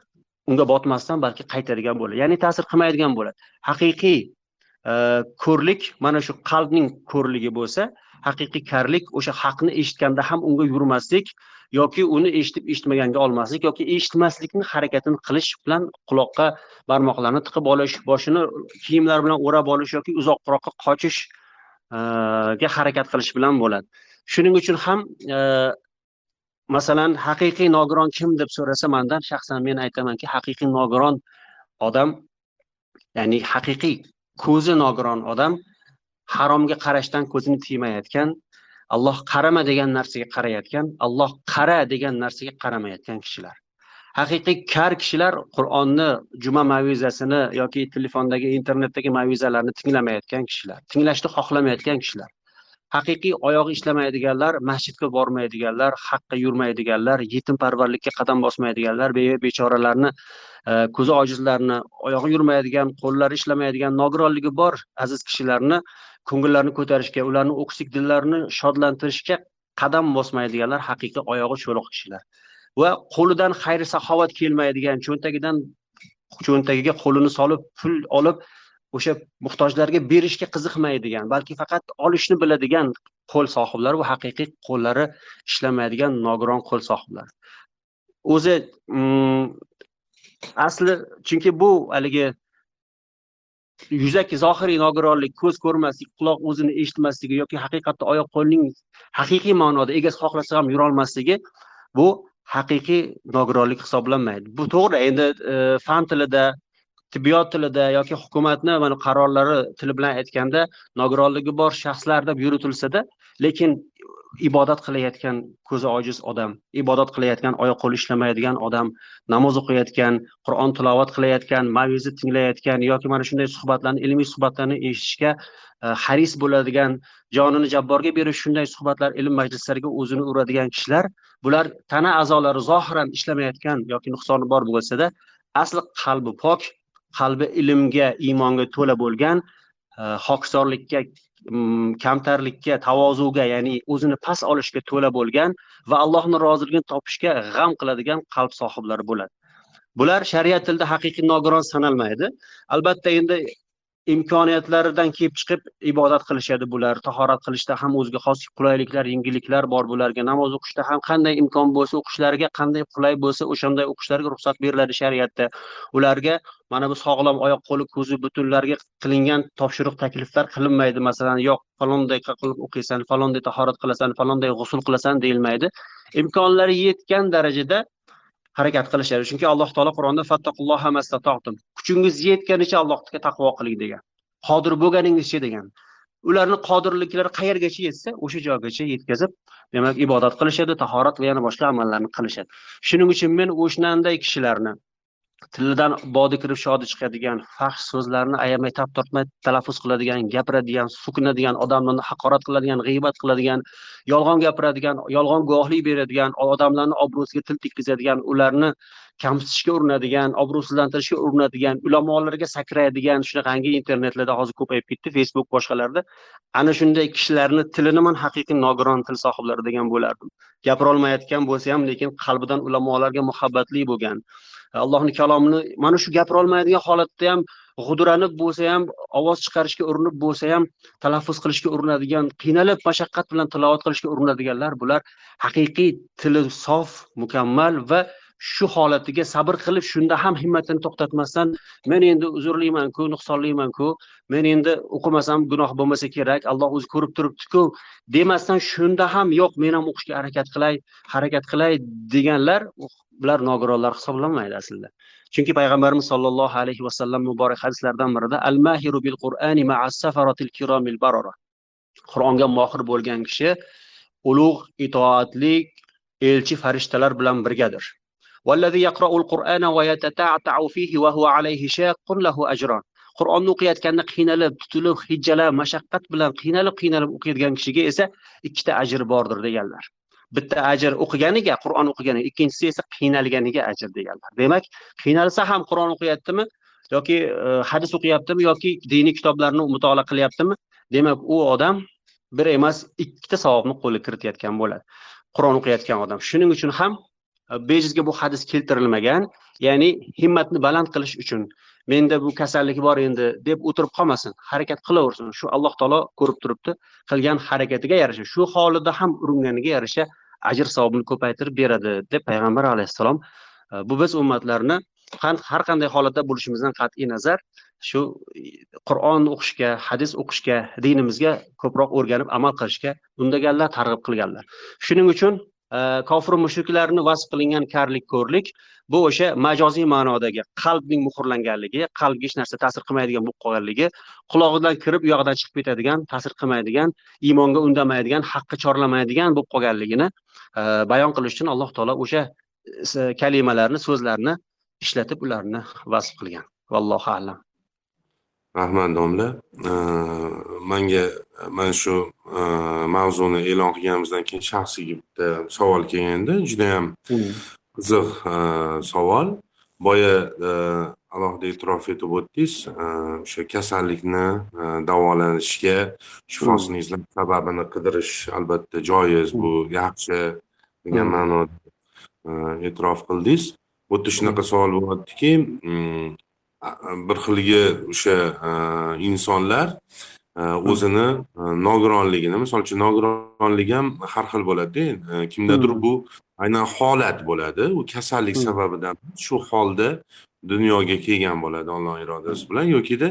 unga botmasdan balki qaytadigan bo'ladi. Ya'ni ta'sir qilmaydigan bo'ladi. Haqiqiy e, ko'rlik mana shu qalbning ko'rligi bo'lsa haqiqiy karlik o'sha haqni eshitganda ham unga yurmaslik yoki uni eshitib eshitmaganga olmaslik yoki eshitmaslikni harakatini qilish bilan quloqqa barmoqlarni tiqib olish boshini kiyimlar bilan o'rab olish yoki uzoqroqqa qochishga e, harakat qilish bilan bo'ladi. Shuning uchun ham e, masalan haqiqiy nogiron kim deb so'rasa mandan shaxsan men aytamanki haqiqiy nogiron odam ya'ni haqiqiy ko'zi nogiron odam haromga qarashdan ko'zini tiymayotgan alloh qarama degan narsaga qarayotgan alloh qara degan narsaga qaramayotgan kishilar. Haqiqiy kar kishilar qur'onni juma mavizasini yoki telefondagi internetdagi mavizalarni tinglamayotgan kishilar tinglashni xohlamayotgan kishilar. Haqiqiy oyog'i ishlamaydiganlar masjidga bormaydiganlar haqqa yurmaydiganlar yetimparvarlikka qadam bosmaydiganlar bechoralarni e, ko'zi ojizlarni oyog'i yurmaydigan qo'llari ishlamaydigan nogironligi bor aziz kishilarni ko'ngillarini ko'tarishga ularni o'ksik dillarini shodlantirishga qadam bosmaydiganlar haqiqiy oyog'i cho'loq kishilar. Va qo'lidan xayr saxovat kelmaydigan cho'ntagidan cho'ntagiga qo'lini solib pul olib o'sha muhtojlarga berishga qiziqmaydigan balki faqat olishni biladigan qo'l sohiblari va haqiqiy qo'llari ishlamaydigan nogiron qo'l sohiblari. O'zi mm, asli chunki bu haligi yuzaki zohiriy nogironlik ko'z ko'rmaslik quloq o'zini eshitmasligi yoki haqiqatda oyoq qo'lning haqiqiy ma'noda egasi xohlasa ham yurolmasligi bu haqiqiy nogironlik hisoblanmaydi. Bu to'g'ri endi e, fan tilida tibbiyot tilida yoki hukumatni mana qarorlari tili bilan aytganda nogironligi bor shaxslar deb yuritilsada lekin ibodat qilayotgan ko'zi ojiz odam ibodat qilayotgan oyoq qo'li ishlamaydigan odam namoz o'qiyotgan qur'on tilovat qilayotgan maviza tinglayotgan yoki mana shunday suhbatlarni ilmiy suhbatlarni eshitishga e, haris bo'ladigan jonini jabborga berish shunday suhbatlar ilm majlislariga o'zini uradigan kishilar bular tana a'zolari zohiran ishlamayotgan yoki nuqsoni bor bo'lsada asli qalbi pok qalbi ilmga iymonga to'la bo'lgan e, hokisorlikka kamtarlikka tavozuga ya'ni o'zini past olishga to'la bo'lgan va allohni roziligini topishga g'am qiladigan qalb sohiblari bo'ladi. Bular shariat tilida haqiqiy nogiron sanalmaydi. Albatta endi imkoniyatlaridan kelib chiqib ibodat qilishadi bular tahorat qilishda ham o'ziga xos qulayliklar yengilliklar bor bularga namoz o'qishda ham qanday imkon bo'lsa o'qishlariga qanday qulay bo'lsa o'shanday o'qishlariga ruxsat beriladi shariatda. Ularga mana bu sog'lom oyoq qo'li ko'zi butunlarga qilingan topshiriq takliflar qilinmaydi. Masalan yo'q falonday qilib o'qiysan falonday tahorat qilasan falonday g'usul qilasan deyilmaydi. Imkonlari yetgan darajada harakat qilishadi. Chunki alloh taolo qur'onda kuchingiz yetganicha allohga taqvo qiling degan. Qodir bo'lganingizcha degan. Ularni qodirliklari qayergacha yetsa o'sha joygacha yetkazib demak ibodat qilishadi tahorat va yana boshqa amallarni qilishadi. Shuning uchun men o'shanday kishilarni tilidan bodi kirib shodi chiqadigan fahsh so'zlarni ayamay tap tortmay talaffuz qiladigan gapiradigan so'kinadigan odamlarni haqorat qiladigan g'iybat qiladigan yolg'on gapiradigan yolg'on guvohlik beradigan odamlarni obro'siga til tekkizadigan ularni kamsitishga urinadigan obro'sizlantirishga urinadigan ulamolarga sakraydigan shunaqangi internetlarda hozir ko'payib ketdi. Facebook boshqalarda. Ana shunday kishilarni tilini man haqiqiy nogiron til sohiblari degan bo'lardim. Gapirolmayotgan bo'lsa ham lekin qalbidan ulamolarga muhabbatli bo'lgan allohni kalomini mana shu gapirolmaydigan holatda ham g'uduranib bo'lsa ham ovoz chiqarishga urinib bo'lsa ham talaffuz qilishga urinadigan qiynalib mashaqqat bilan tilovat qilishga urinadiganlar bular haqiqiy tili sof mukammal va shu holatiga sabr qilib shunda ham himmatini to'xtatmasdan men endi uzrlimanku nuqsonlimanku men endi o'qimasam gunoh bo'lmasa kerak alloh o'zi ko'rib turibdiku demasdan shunda ham yo'q men ham o'qishga harakat qilay harakat qilay deganlar bular nogironlar hisoblanmaydi aslida. Chunki payg'ambarimiz sollallohu alayhi vasallam muborak hadislaridan birida al mahiru bil qur'ani safaratil kiromil barora qur'onga mohir bo'lgan kishi ulug' itoatlik elchi farishtalar bilan birgadir. والذي يقرأ القرآن ويتتعتع فيه وهو عليه شاق له أجران. qur'onni o'qiyotganda qiynalib tutilib hijjalab mashaqqat bilan qiynalib qiynalib o'qiyotgan kishiga esa ikkita ajr bordir deganlar bitta ajr o'qiganiga qur'on o'qiganiga ikkinchisi esa qiynalganiga ajr deganlar demak qiynalsa ham qur'on o'qiyaptimi yoki hadis o'qiyaptimi yoki diniy kitoblarni mutolaa qilyaptimi demak u odam bir emas ikkita savobni qo'lga kiritayotgan bo'ladi qur'on o'qiyotgan odam shuning uchun ham bejizga bu hadis keltirilmagan. Ya'ni himmatni baland qilish uchun menda bu kasallik bor endi deb o'tirib qolmasin. Harakat qilaversin. Shu alloh taolo ko'rib turibdi. Qilgan harakatiga yarasha. Shu holida ham uringaniga yarasha ajr savobini ko'paytirib beradi deb payg'ambar alayhissalom e, bu biz ummatlarni har qanday holatda bo'lishimizdan qat'iy nazar shu qur'on o'qishga hadis o'qishga dinimizga ko'proq o'rganib amal qilishga undaganlar targ'ib qilganlar. Shuning uchun kofir mushuklarni vasf qilingan karlik ko'rlik bu o'sha majoziy ma'nodagi qalbning muhrlanganligi qalbga hech narsa ta'sir qilmaydigan bo'lib qolganligi qulog'idan kirib u yog'idan chiqib ketadigan ta'sir qilmaydigan iymonga undamaydigan haqqa chorlamaydigan bo'lib qolganligini e, bayon qilish uchun alloh taolo o'sha e, kalimalarni so'zlarni ishlatib ularni vasf qilgan. Vallohu alam. Rahmat domla manga mana shu mavzuni e'lon qilganimizdan keyin shaxsiy bitta savol kelganda judayam hmm. qiziq savol boya alohida e'tirof etib o'tdingiz o'sha kasallikni davolanishga shifosini hmm. izlab sababini qidirish albatta joiz bu hmm. yaxshi degan ma'noda e'tirof qildingiz yerda shunaqa savol bo'lyaptiki bir xilgi o'sha insonlar o'zini nogironligini misol uchun nogironlik ham har xil bo'ladida kimdadir bu aynan holat bo'ladi. U kasallik sababidan shu holda dunyoga kelgan bo'ladi alloh irodasi bilan yokida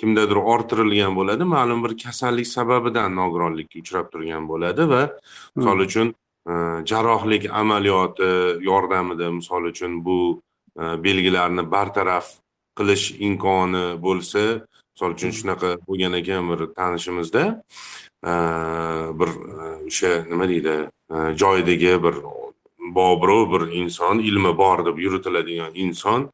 kimdadir orttirilgan bo'ladi ma'lum bir kasallik sababidan nogironlikka uchrab turgan bo'ladi va misol uchun jarrohlik amaliyoti yordamida misol uchun bu belgilarni bartaraf qilish imkoni bo'lsa misol uchun shunaqa bo'lgan ekan bir tanishimizda bir o'sha nima deydi joyidagi bir bobro bir inson ilmi bor deb yuritiladigan inson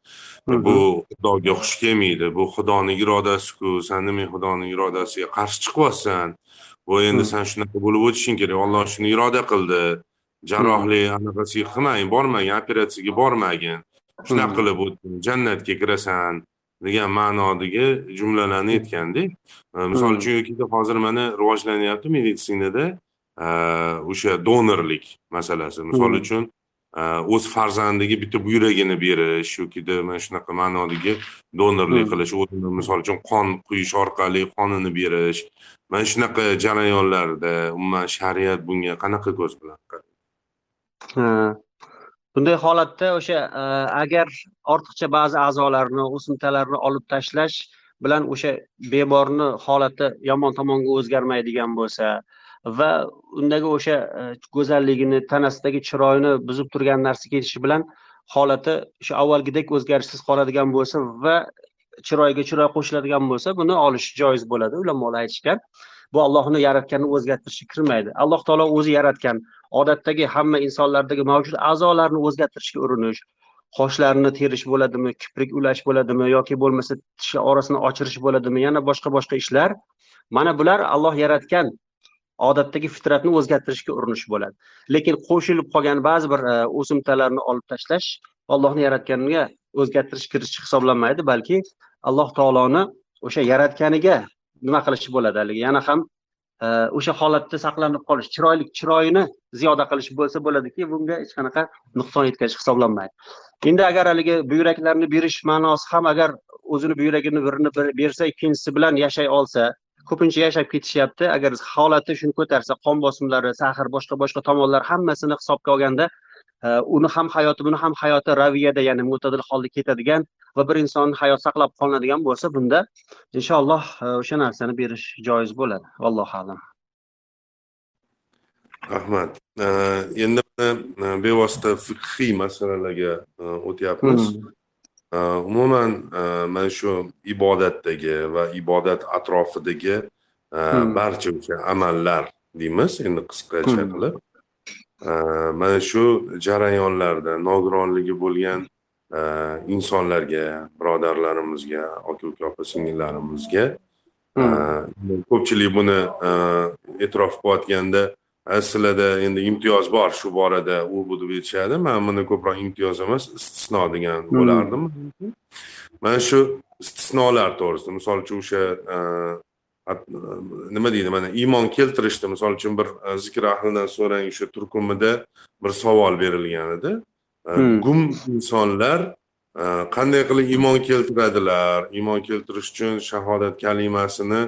bu xudoga xush kelmaydi bu xudoni irodasiku san nima xudoni irodasiga qarshi chiqyapsan bu endi san shunaqa bo'lib o'tishing kerak olloh shuni iroda qildi jarrohlik anaqasiga qilmagin bormagin operatsiyaga bormagin shunaqa qilib jannatga kirasan degan ma'nodagi jumlalarni aytganda misol uchun yokida hozir mana rivojlanyapti meditsinada o'sha donorlik masalasi. Misol uchun o'z farzandiga bitta buyragini berish yokida mana shunaqa ma'nodagi donorlik qilish o'zini misol uchun qon quyish orqali qonini berish mana shunaqa jarayonlarda umuman shariat bunga qanaqa ko'z bilan qaraydi bunday holatda o'sha e, agar ortiqcha ba'zi a'zolarni o'simtalarni olib tashlash bilan o'sha bemorni holati yomon tomonga o'zgarmaydigan bo'lsa va undagi o'sha e, go'zalligini tanasidagi chiroyini buzib turgan narsa ketishi bilan holati o'sha avvalgidek o'zgarishsiz qoladigan bo'lsa va chiroyga chiroy qo'shiladigan bo'lsa buni olish joiz bo'ladi ulamolar aytishgan. Bu allohni yaratganni o'zgartirishga kirmaydi. Alloh taolo o'zi yaratgan odatdagi hamma insonlardagi mavjud a'zolarni o'zgartirishga urinish qoshlarini terish bo'ladimi kiprik ulash bo'ladimi yoki bo'lmasa tishi orasini ochirish bo'ladimi yana boshqa boshqa ishlar. Mana bular alloh yaratgan odatdagi fitratni o'zgartirishga urinish bo'ladi. Lekin qo'shilib qolgan ba'zi bir e, o'simtalarni olib tashlash ollohni yaratganiga o'zgartirish kiritish hisoblanmaydi balki alloh taoloni o'sha yaratganiga nima qilish bo'ladi haligi. Yana ham o'sha holatda saqlanib qolish chiroyli chiroyini ziyoda qilish bo'lsa bo'ladiki bunga hech qanaqa nuqson yetkazish hisoblanmaydi. Endi agar haligi buyraklarni berish ma'nosi ham agar o'zini buyragini birini bersa ikkinchisi bilan yashay olsa ko'pincha yashab ketishyapti. Agar holati shuni ko'tarsa qon bosimlari sahr boshqa boshqa tomonlar hammasini hisobga olganda uni ham hayoti buni ham hayoti raviyada ya'ni mo'tadil holda ketadigan va bir inson hayot saqlab qolinadigan bo'lsa bunda inshaalloh e, o'sha narsani berish joiz bo'ladi allohu alam rahmat e, endi e, bevosita fiqhiy masalalarga o'tyapmiz hmm. umuman mana shu ibodatdagi va ibodat atrofidagi hmm. barcha o'sha amallar deymiz endi qisqacha hmm. qilib mana shu jarayonlarda nogironligi bo'lgan insonlarga birodarlarimizga aka uka opa singillarimizga ko'pchilik buni e'tirof qilayotganda sizlarda endi imtiyoz bor shu borada u bu deb aytishadi man buni ko'proq imtiyoz emas istisno degan bo'lardim mana shu istisnolar to'g'risida misol uchun o'sha nima deydi mana iymon keltirishda misol uchun bir e, zikr ahlidan so'rang o'sha turkumida bir savol berilgan edi e, hmm. gum insonlar e, qanday qilib iymon keltiradilar iymon keltirish uchun shahodat kalimasini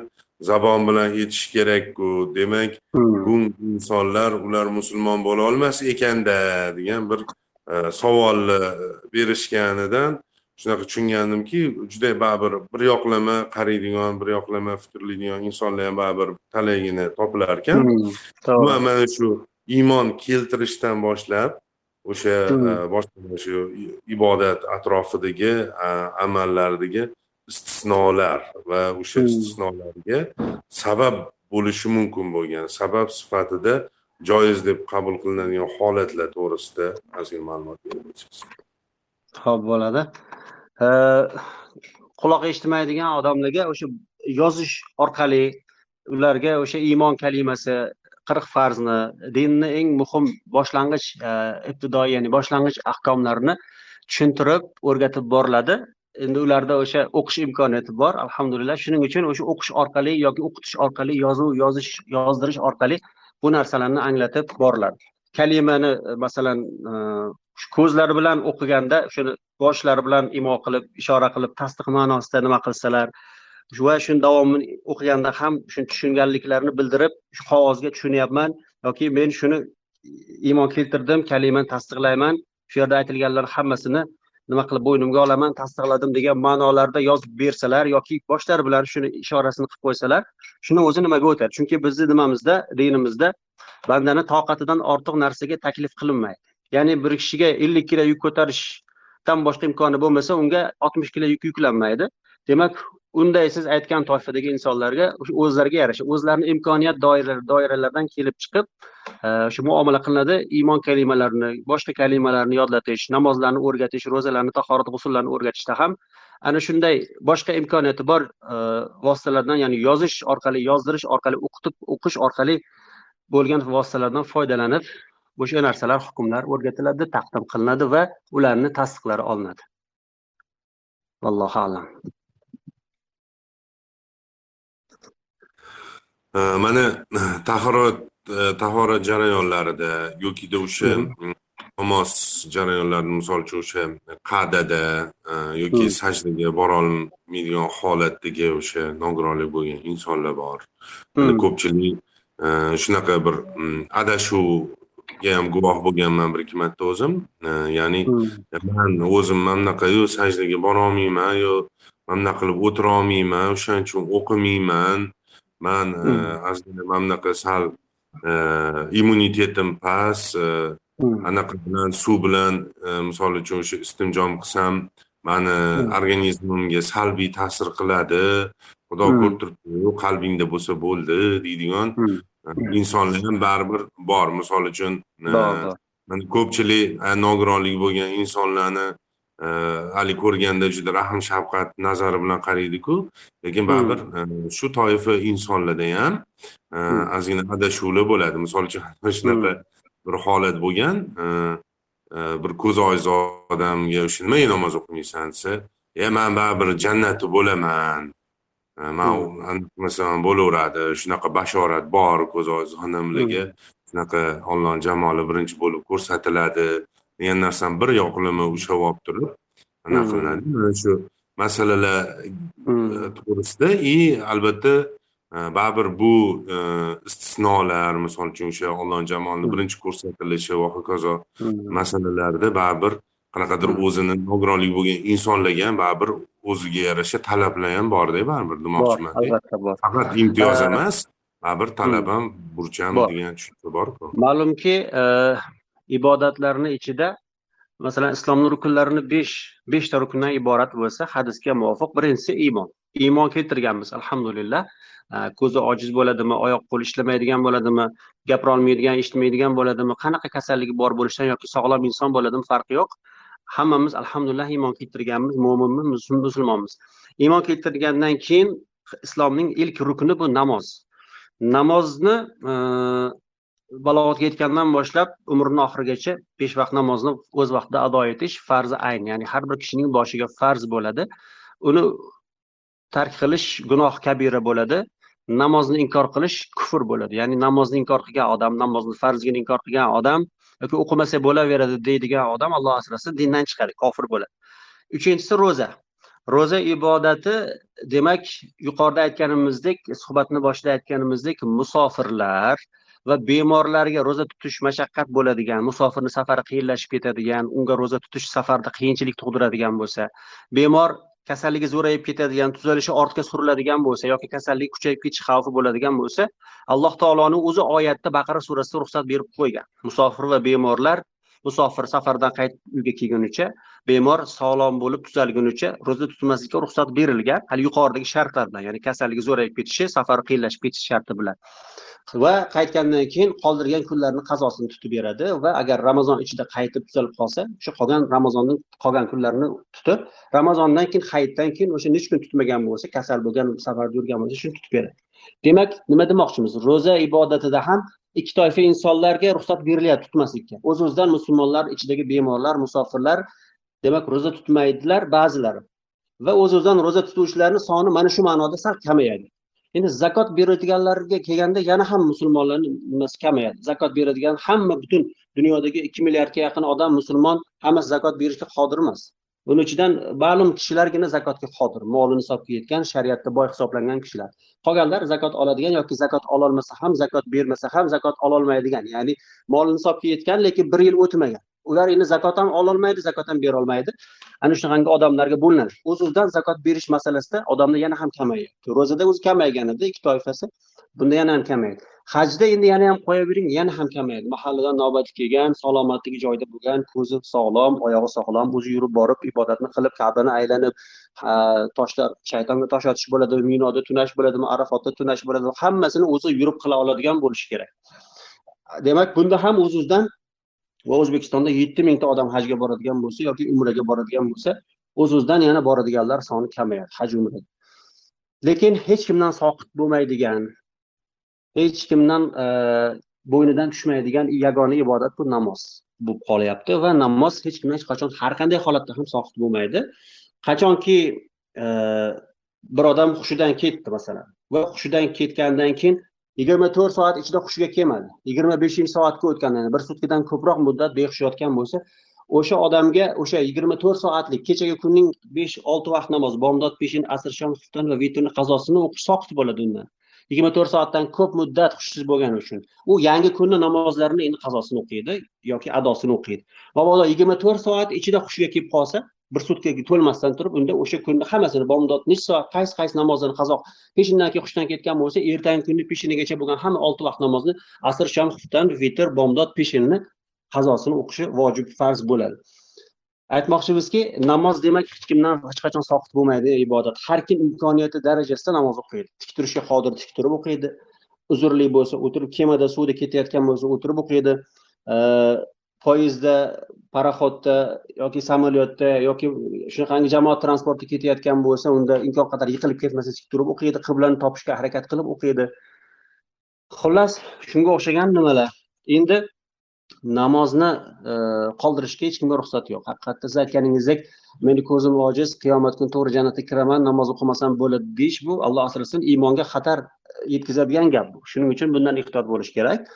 zabon bilan aytish kerakku demak hmm. gum insonlar ular musulmon bo'la olmas ekanda degan bir savolni berishganidan shunaqa tushungandimki juda baribir bir yoqlama qaraydigan bir yoqlama fikrlaydigan insonlar ham baribir talaygina topilar ekan hmm, va mana shu iymon keltirishdan boshlab o'sha hmm. e, boshqa shu ibodat atrofidagi amallardagi istisnolar va o'sha hmm. istisnolarga sabab bo'lishi mumkin bo'lgan sabab sifatida joiz deb qabul qilinadigan holatlar to'g'risida ozgina ma'lumot berib o'tsangiz ho'p bo'ladi Э, quloq eshitmaydigan odamlarga o'sha yozish orqali ularga o'sha iymon kalimasi qirq farzni dinni eng muhim boshlang'ich e, ibtidoiy ya'ni boshlang'ich ahkomlarini tushuntirib o'rgatib boriladi. Endi ularda o'sha o'qish imkoniyati bor. Alhamdulillah. Shuning uchun o'sha o'qish orqali yoki o'qitish orqali yozuv yozish yozdirish orqali bu narsalarni anglatib boriladi. Kalimani e, masalan e, ko'zlari bilan o'qiganda shuni boshlari bilan imo qilib ishora qilib tasdiq ma'nosida nima qilsalar va shuni davomini o'qiganda ham shuni tushunganliklarini bildirib shu qog'ozga tushunyapman yoki men shuni iymon keltirdim kalimani tasdiqlayman shu yerda aytilganlar hammasini nima qilib bo'ynimga olaman tasdiqladim degan ma'nolarda yozib bersalar yoki boshlari bilan shuni ishorasini qilib qo'ysalar shuni o'zi nimaga o'tadi? Chunki bizni nimamizda dinimizda bandani toqatidan ortiq narsaga taklif qilinmaydi. Ya'ni bir kishiga ellik kilo yuk ko'tarishdan boshqa imkoni bo'lmasa unga oltmish kilo yuk yuklanmaydi. Demak unday siz aytgan toifadagi insonlarga o'zlariga yarasha o'zlarini imkoniyat doiralaridan kelib chiqib e, o'sha shu muomala qilinadi. Iymon kalimalarini boshqa kalimalarni yodlatish namozlarni o'rgatish ro'zalarni tahorat g'usullarni o'rgatishda ham ana shunday boshqa imkoniyati bor e, vositalardan ya'ni yozish orqali yozdirish orqali o'qitib o'qish orqali bo'lgan vositalardan foydalanib o'sha narsalar hukmlar o'rgatiladi taqdim qilinadi va ularni tasdiqlari olinadi. Vallohu alam. Mana tahorat tahorat jarayonlarida yokida o'sha namoz jarayonlarida misol uchun o'sha qa'dada yoki sajdaga borolmaydigan holatdagi o'sha nogironlik bo'lgan insonlar bor. Ko'pchilik shunaqa bir adashuv ham guvoh bo'lganman bir ikki marta o'zim ya'ni hmm. man o'zim mana bunaqayu sajdaga borolmayman yo mana bunaqa qilib o'tirolmayman o'shaning uchun o'qimayman man hmm. ozgina mana bunaqa sal immunitetim past hmm. anaqa bilan suv bilan misol uchun o'sha istinjom qilsam mani organizmimga salbiy ta'sir qiladi xudo ko'rib turibdi qalbingda bo'lsa bo'ldi deydigan insonlar ham baribir bor misol uchun e, mana ko'pchilik e, nogironligi bo'lgan insonlarni e, haligi ko'rganda juda rahm shafqat nazari bilan qaraydiku lekin hmm. baribir shu toifa insonlarda ham hmm. ozgina adashuvlar bo'ladi misol uchun shunaqa hmm. bir holat bo'lgan bir ko'zi ojiz odamga o'sha nimaga namoz o'qimaysan desa e man baribir jannatda bo'laman man masalan bo'laveradi shunaqa bashorat bor ko'z xonimligi shunaqa ollohni jamoli birinchi bo'lib ko'rsatiladi degan narsani bir yoqlama ushlab olib turib anaqa qilinadi mana shu masalalar to'g'risida и albatta baribir bu istisnolar misol uchun o'sha ollohni jamolini birinchi ko'rsatilishi va hokazo masalalarda baribir qanaqadir o'zini nogironligi bo'lgan insonlarga ham baribir o'ziga yarasha talablar ham borda baribir demoqchiman albatta bor. Faqat imtiyoz emas baribir talab ham burch ham degan tushuncha borku. Ma'lumki ibodatlarni ichida masalan islomni rukunlarini besh beshta rukundan iborat bo'lsa hadisga muvofiq birinchisi iymon. Iymon keltirganmiz alhamdulillah. Eh, ko'zi ojiz bo'ladimi oyoq qo'li ishlamaydigan bo'ladimi gapirolmaydigan eshitmaydigan bo'ladimi qanaqa kasalligi bor bo'lishidan yoki sog'lom inson bo'ladimi farqi yo'q hammamiz alhamdulillah iymon keltirganmiz mo'minmiz musulmonmiz. Iymon keltirgandan keyin islomning ilk rukni bu namoz. Namozni e, balog'atga yetgandan boshlab umrini oxirigacha besh vaqt namozni o'z vaqtida ado etish farzi ayn. Ya'ni har bir kishining boshiga farz bo'ladi. Uni tark qilish gunoh kabira bo'ladi. Namozni inkor qilish kufr bo'ladi. Ya'ni namozni inkor qilgan odam namozni farzligini inkor qilgan odam yoki o'qimasa bo'laveradi deydigan odam alloh asrasin dindan chiqadi kofir bo'ladi. Uchinchisi ro'za. Ro'za ibodati demak yuqorida aytganimizdek suhbatni boshida aytganimizdek musofirlar va bemorlarga ro'za tutish mashaqqat bo'ladigan musofirni safari qiyinlashib ketadigan unga ro'za tutish safarda qiyinchilik tug'diradigan bo'lsa bemor kasalligi zo'rayib ketadigan tuzalishi ortga suriladigan bo'lsa yoki kasallik kuchayib ketish xavfi bo'ladigan bo'lsa alloh taoloni o'zi oyatda baqara surasida ruxsat berib qo'ygan. Musofir va bemorlar musofir safardan qaytib uyga kelgunicha bemor sog'lom bo'lib tuzalgunicha ro'za tutmaslikka ruxsat berilgan hali yuqoridagi shartlar bilan ya'ni kasalligi zo'rayib ketishi safari qiyinlashib ketishi sharti bilan. Va qaytgandan keyin qoldirgan kunlarni qazosini tutib beradi va agar ramazon ichida qaytib tuzalib qolsa o'sha qolgan ramazonning qolgan kunlarini tutib ramazondan keyin hayitdan keyin o'sha necha kun tutmagan bo'lsa kasal bo'lgan safarda yurgan bo'lsa shuni tutib beradi. Demak nima demoqchimiz? Ro'za ibodatida ham ikki toifa insonlarga ruxsat berilyapti tutmaslikka o'z o'zidan musulmonlar ichidagi bemorlar musofirlar demak ro'za tutmaydilar ba'zilari. Va o'z o'zidan ro'za tutuvchilarni soni mana shu ma'noda sal kamayadi. Endi zakot beradiganlarga kelganda yana ham musulmonlarni nimasi kamayadi? Zakot beradigan hamma butun dunyodagi ikki milliardga yaqin odam musulmon hammasi zakot berishga qodir emas. Buni ichidan ma'lum kishilargina zakotga qodir. Moli nisobga yetgan shariatda boy hisoblangan kishilar. Qolganlar zakot oladigan yoki zakot ololmasa ham zakot bermasa ham zakot ololmaydigan. Ya'ni moli nisobga yetgan lekin bir yil o'tmagan. Ular endi zakot ham ololmaydi zakot ham berolmaydi. Ana shunaqangi odamlarga bo'linadi o'z o'zidan zakot berish masalasida odamlar yana ham kamayyapti ro'zada o'zi kamaygan edi ikki toifasi bunda yana ham kamaydi. Hajda endi yana ham qo'yavering yana ham kamayadi mahalladan navbati kelgan salomatligi joyida bo'lgan ko'zi sog'lom oyog'i sog'lom o'zi yurib borib ibodatni qilib kabani aylanib toshlar shaytonga tosh otish bo'ladimi minoda tunash bo'ladimi arafotda tunash bo'ladimi hammasini o'zi yurib qila oladigan bo'lishi kerak. Demak bunda ham o'z o'zidan va o'zbekistonda yetti mingta odam hajga boradigan bo'lsa yoki umraga boradigan bo'lsa o'z o'zidan yana boradiganlar soni kamayadi haj umraga lekin hech kimdan soqit bo'lmaydigan hech kimdan e, bo'ynidan tushmaydigan yagona ibodat bu namoz bo'lib qolyapti va namoz hech kimdan hech qachon har qanday holatda ham soqit bo'lmaydi. Qachonki e, bir odam hushidan ketdi masalan va hushidan ketgandan keyin yigirma to'rt soat ichida hushiga kelmadi. Yigirma beshinchi soatga o'tgandan bir sutkadan ko'proq muddat behush yotgan bo'lsa o'sha odamga o'sha yigirma to'rt soatlik kechagi kunning besh olti vaqt namoz bomdod peshin asr shom xufton va vitrni qazosini o'qish soqit bo'ladi undan. Yigirma to'rt soatdan ko'p muddat hushsiz bo'lgani uchun u yangi kunni namozlarini endi qazosini o'qiydi yoki adosini o'qiydi. Mabodo yigirma to'rt soat ichida hushiga kelib qolsa bir sutkaga to'lmasdan turib unda o'sha kunni hammasini bomdod nechi soat qaysi qaysi namozlarni qazo peshindan keyin hushdan ketgan bo'lsa ertangi kunni peshinigacha bo'lgan hamma olti vaqt namozni asr shom xuftan vitr bomdod peshinni qazosini o'qishi vojib farz bo'ladi. Aytmoqchimizki namoz demak hech kimdan hech qachon soqit bo'lmaydi ibodat. Har kim imkoniyati darajasida namoz o'qiydi. Tik turishga qodir tik turib o'qiydi. Uzrli bo'lsa o'tirib kemada suvda ketayotgan bo'lsa o'tirib o'qiydi. Poyezdda paraxodda yoki samolyotda yoki shunaqangi jamoat transportida ketayotgan bo'lsa unda imkon qadar yiqilib ketmasa tik turib o'qiydi qiblani topishga harakat qilib o'qiydi. Xullas shunga o'xshagan nimalar? Endi namozni e, qoldirishga hech kimga ruxsat yo'q. Haqiqatda siz aytganingizdek meni ko'zim ojiz qiyomat kuni to'g'ri jannatga kiraman namoz o'qimasam bo'ladi deyish bu alloh asrasin iymonga xatar e, yetkazadigan gap bu. Shuning uchun bundan ehtiyot bo'lish kerak.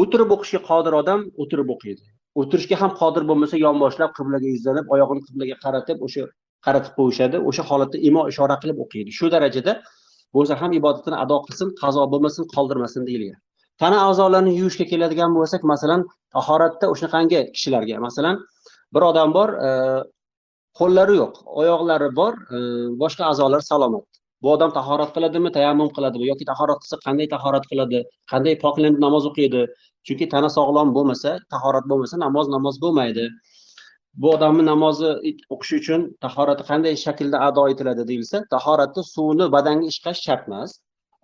O'tirib o'qishga qodir odam o'tirib o'qiydi. O'tirishga ham qodir bo'lmasa yonboshlab qiblaga yuzlanib oyog'ini qiblaga qaratib o'sha qaratib qo'yishadi o'sha holatda imo ishora qilib o'qiydi. Shu darajada bo'lsa ham ibodatini ado qilsin qazo bo'lmasin qoldirmasin deyilgan. Tana a'zolarini yuvishga keladigan bo'lsak masalan tahoratda shunaqangi kishilarga masalan bir odam bor qo'llari yo'q oyoqlari bor boshqa a'zolari salomat. Bu odam tahorat qiladimi tayammum qiladimi yoki tahorat qilsa qanday tahorat qiladi qanday poklanib namoz o'qiydi? Chunki tana sog'lom bo'lmasa tahorat bo'lmasa namoz namoz bo'lmaydi. Bu odamni namozi o'qishi uchun tahorati qanday shaklda ado etiladi deyilsa tahoratda suvni badanga ishqash shart emas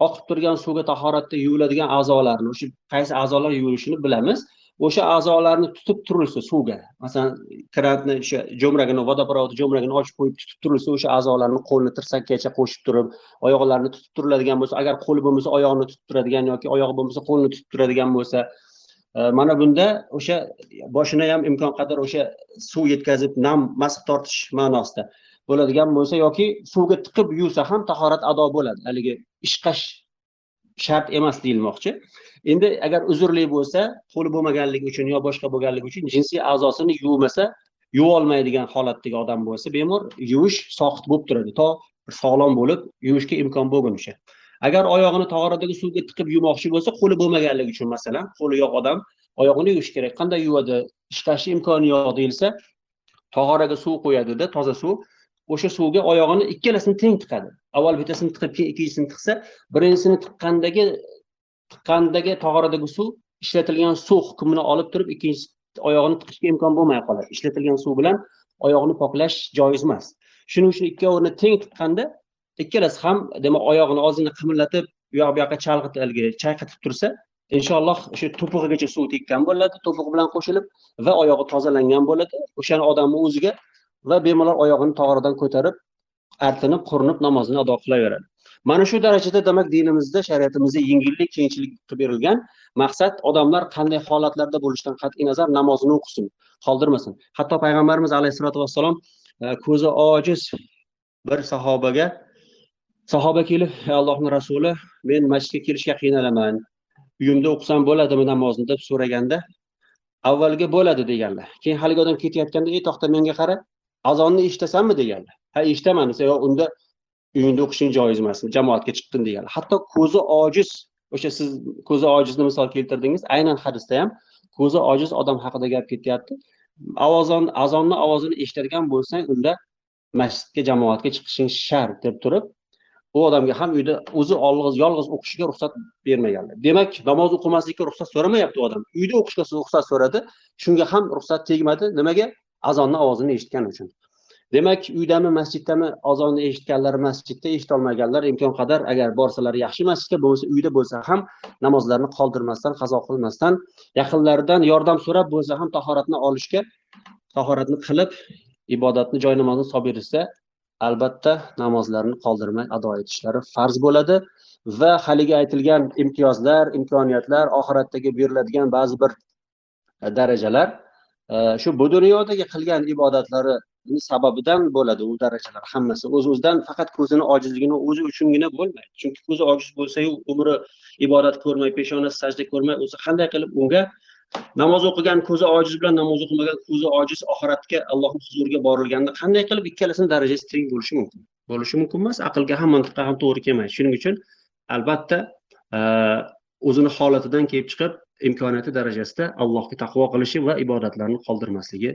oqib turgan suvga tahoratda yuviladigan a'zolarni o'sha qaysi a'zolar yuvilishini bilamiz. O'sha a'zolarni tutib turilsa suvga. Masalan kranni o'sha jo'mragini vodoprovodni jo'mragini ochib qo'yib tutib turilsa o'sha a'zolarni qo'lni tirsakkacha qo'shib turib oyoqlarni tutib turiladigan bo'lsa agar qo'li bo'lmasa oyoqni tutib turadigan yoki oyog'i bo'lmasa qo'lni tutib turadigan bo'lsa e, mana bunda o'sha boshini ham imkon qadar o'sha suv yetkazib nam masx tortish ma'nosida bo'ladigan bo'lsa yoki suvga tiqib yuvsa ham tahorat ado bo'ladi. Haligi ishqash shart emas deyilmoqchi. Endi agar uzrli bo'lsa qo'li bo'lmaganligi uchun yo boshqa bo'lganligi uchun jinsiy a'zosini yuvmasa yuvolmaydigan holatdagi odam bo'lsa bemor yuvish soqit bo'lib turadi. To sog'lom bo'lib yuvishga imkon bo'lgunicha. Agar oyog'ini tog'oradagi suvga tiqib yuvmoqchi bo'lsa qo'li bo'lmaganligi uchun masalan qo'li yo'q odam oyog'ini yuvish kerak. Qanday yuvadi? Ishlashni imkoni yo'q deyilsa tog'oraga suv qo'yadida toza suv. O'sha suvga oyog'ini ikkalasini teng tiqadi. Avval bittasini tiqib keyin ikkinchisini tiqsa birinchisini tiqqandagi tiqqandagi tog'oradagi suv ishlatilgan suv hukmini olib turib ikkinchi oyog'ini tiqishga imkon bo'lmay qoladi. Ishlatilgan suv bilan oyoqni poklash joiz emas. Shuning uchun ikkovini teng tiqqanda ikkalasi ham demak oyog'ini ozgina qimirlatib u yoq bu yoqqa chalg'itib chayqatib tursa inshaalloh o'sha to'pig'igacha suv tekkan bo'ladi to'pig'i bilan qo'shilib va oyog'i tozalangan bo'ladi. O'shani odamni o'ziga va bemalol oyog'ini tog'oradan ko'tarib artinib qurinib namozini ado qilaveradi. Mana shu darajada demak dinimizda shariatimizda yengillik kengchilik qilib berilgan maqsad odamlar qanday holatlarda bo'lishidan qat'iy nazar namozini o'qisin qoldirmasin. Hatto payg'ambarimiz alayhissalotu vassalom e, ko'zi ojiz bir sahobaga sahoba kelib ey allohni rasuli men masjidga kelishga qiynalaman uyimda o'qisam bo'ladimi namozni deb so'raganda avvalgi bo'ladi deganlar. Keyin haligi odam ketayotganda ey to'xta menga qara. Azonni eshitasanmi deganlar. Ha eshitaman desa yo unda uyingda o'qishing joiz emas jamoatga chiqqin deganlar. Hatto ko'zi ojiz o'sha siz ko'zi ojizni misol keltirdingiz aynan hadisda ham ko'zi ojiz odam haqida gap ketyapti. Ovozon azonni ovozini eshitadigan bo'lsang unda masjidga jamoatga chiqishing shart deb turib u odamga ham uyda o'zi yolg'iz yolg'iz o'qishiga ruxsat bermaganlar. Demak namoz o'qimaslikka ruxsat so'ramayapti u odam. Uyda o'qishga ruxsat so'radi shunga ham ruxsat tegmadi. Nimaga? Azonni ovozini eshitgani uchun. Demak uydami masjiddami azonni eshitganlar masjidda eshitolmaganlar imkon qadar agar borsalar yaxshi masjidga bo'lmasa uyda bo'lsa ham namozlarni qoldirmasdan qazo qilmasdan yaqinlaridan yordam so'rab bo'lsa ham tahoratni olishga tahoratni qilib ibodatni joy namozini solib berishsa albatta namozlarni qoldirmay ado etishlari farz bo'ladi va haligi aytilgan imtiyozlar imkoniyatlar oxiratdagi beriladigan ba'zi bir darajalar shu bu dunyodagi qilgan ibodatlari sababidan bo'ladi u darajalar. Hammasi o'z o'zidan faqat ko'zini ojizligini o'zi uchungina bo'lmaydi. Chunki ko'zi ojiz bo'lsayu umri ibodat ko'rmay peshonasi sajda ko'rmay o'zi qanday qilib unga namoz o'qigan ko'zi ojiz bilan namoz o'qimagan ko'zi ojiz oxiratga allohni huzuriga borilganda qanday qilib ikkalasini darajasi teng bo'lishi mumkin? Bo'lishi mumkin emas aqlga ham mantiqqa ham to'g'ri kelmaydi. Shuning uchun albatta o'zini holatidan kelib chiqib imkoniyati darajasida allohga taqvo qilishi va ibodatlarni qoldirmasligi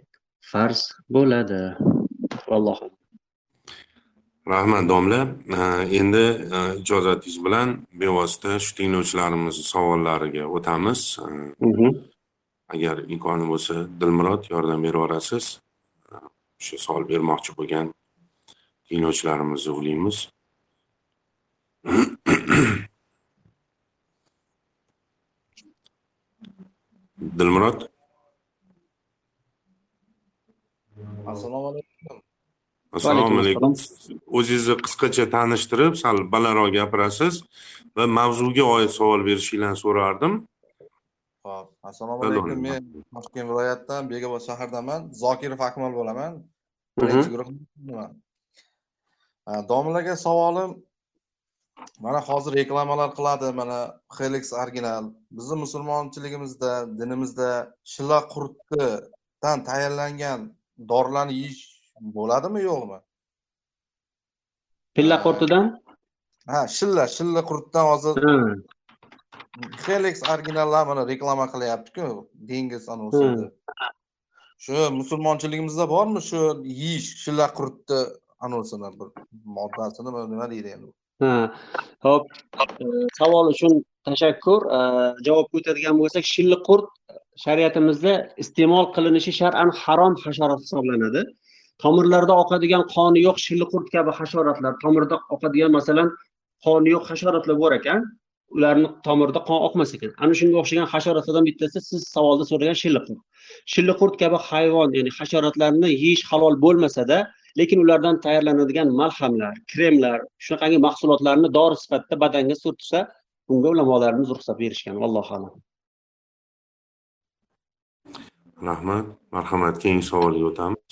farz bo'ladi. Allohu rahmat domla. Endi e, ijozatingiz bilan bevosita shu tinglovchilarimizni savollariga o'tamiz. Mhm. agar imkoni bo'lsa dilmurod yordam beraverasiz o'sha savol bermoqchi bo'lgan tinglovchilarimizni ulaymiz dilmurod? Assalomu alaykum. Assalomu alaykum. O'zingizni qisqacha tanishtirib sal balandroq gapirasiz va mavzuga oid savol berishinglarni so'rardim. Ho'p assalomu Salom. alaykum. Men toshkent viloyatidan bekobod shahardaman zokirov akmal bo'laman. Birinchi guruhman Ha, domlaga savolim mana hozir reklamalar qiladi mana helix original. Bizni musulmonchiligimizda dinimizda shilla qurtdan tayyorlangan dorilarni yeyish bo'ladimi yo'qmi? Pilla qurtidan? Ha shilla shilla qurtdan hozir helix originallar mana reklama qilyaptiku dengiz anonsida shu musulmonchiligimizda bormi shu yeyish shilla qurtni anonsini bir moddasini nima nima deydi endi ha. Hop, savol uchun tashakkur. Javobga o'tadigan bo'lsak, shilli qurt shariatimizda iste'mol qilinishi shar'an harom hasharot hisoblanadi. Tomirlarda oqadigan qoni yo'q shilli qurt kabi hasharotlar, tomirda oqadigan masalan qoni yo'q hasharotlar bor ekan, ularni tomirda qon oqmas ekan. Ana shunga o'xshagan hasharotlardan bittasi siz savolda so'ragan shilli qurt. Shilli qurt kabi hayvon, ya'ni hasharotlarni yeyish halol bo'lmasa-da, lekin ulardan tayyorlanadigan malhamlar, kremlar, shunaqangi mahsulotlarni dori sifatida badanga surtsa, bunga ulamolarimiz ruxsat berishgan. Allohu a'lam. Rahmat. Marhamat, keyingi savolga o'tamiz.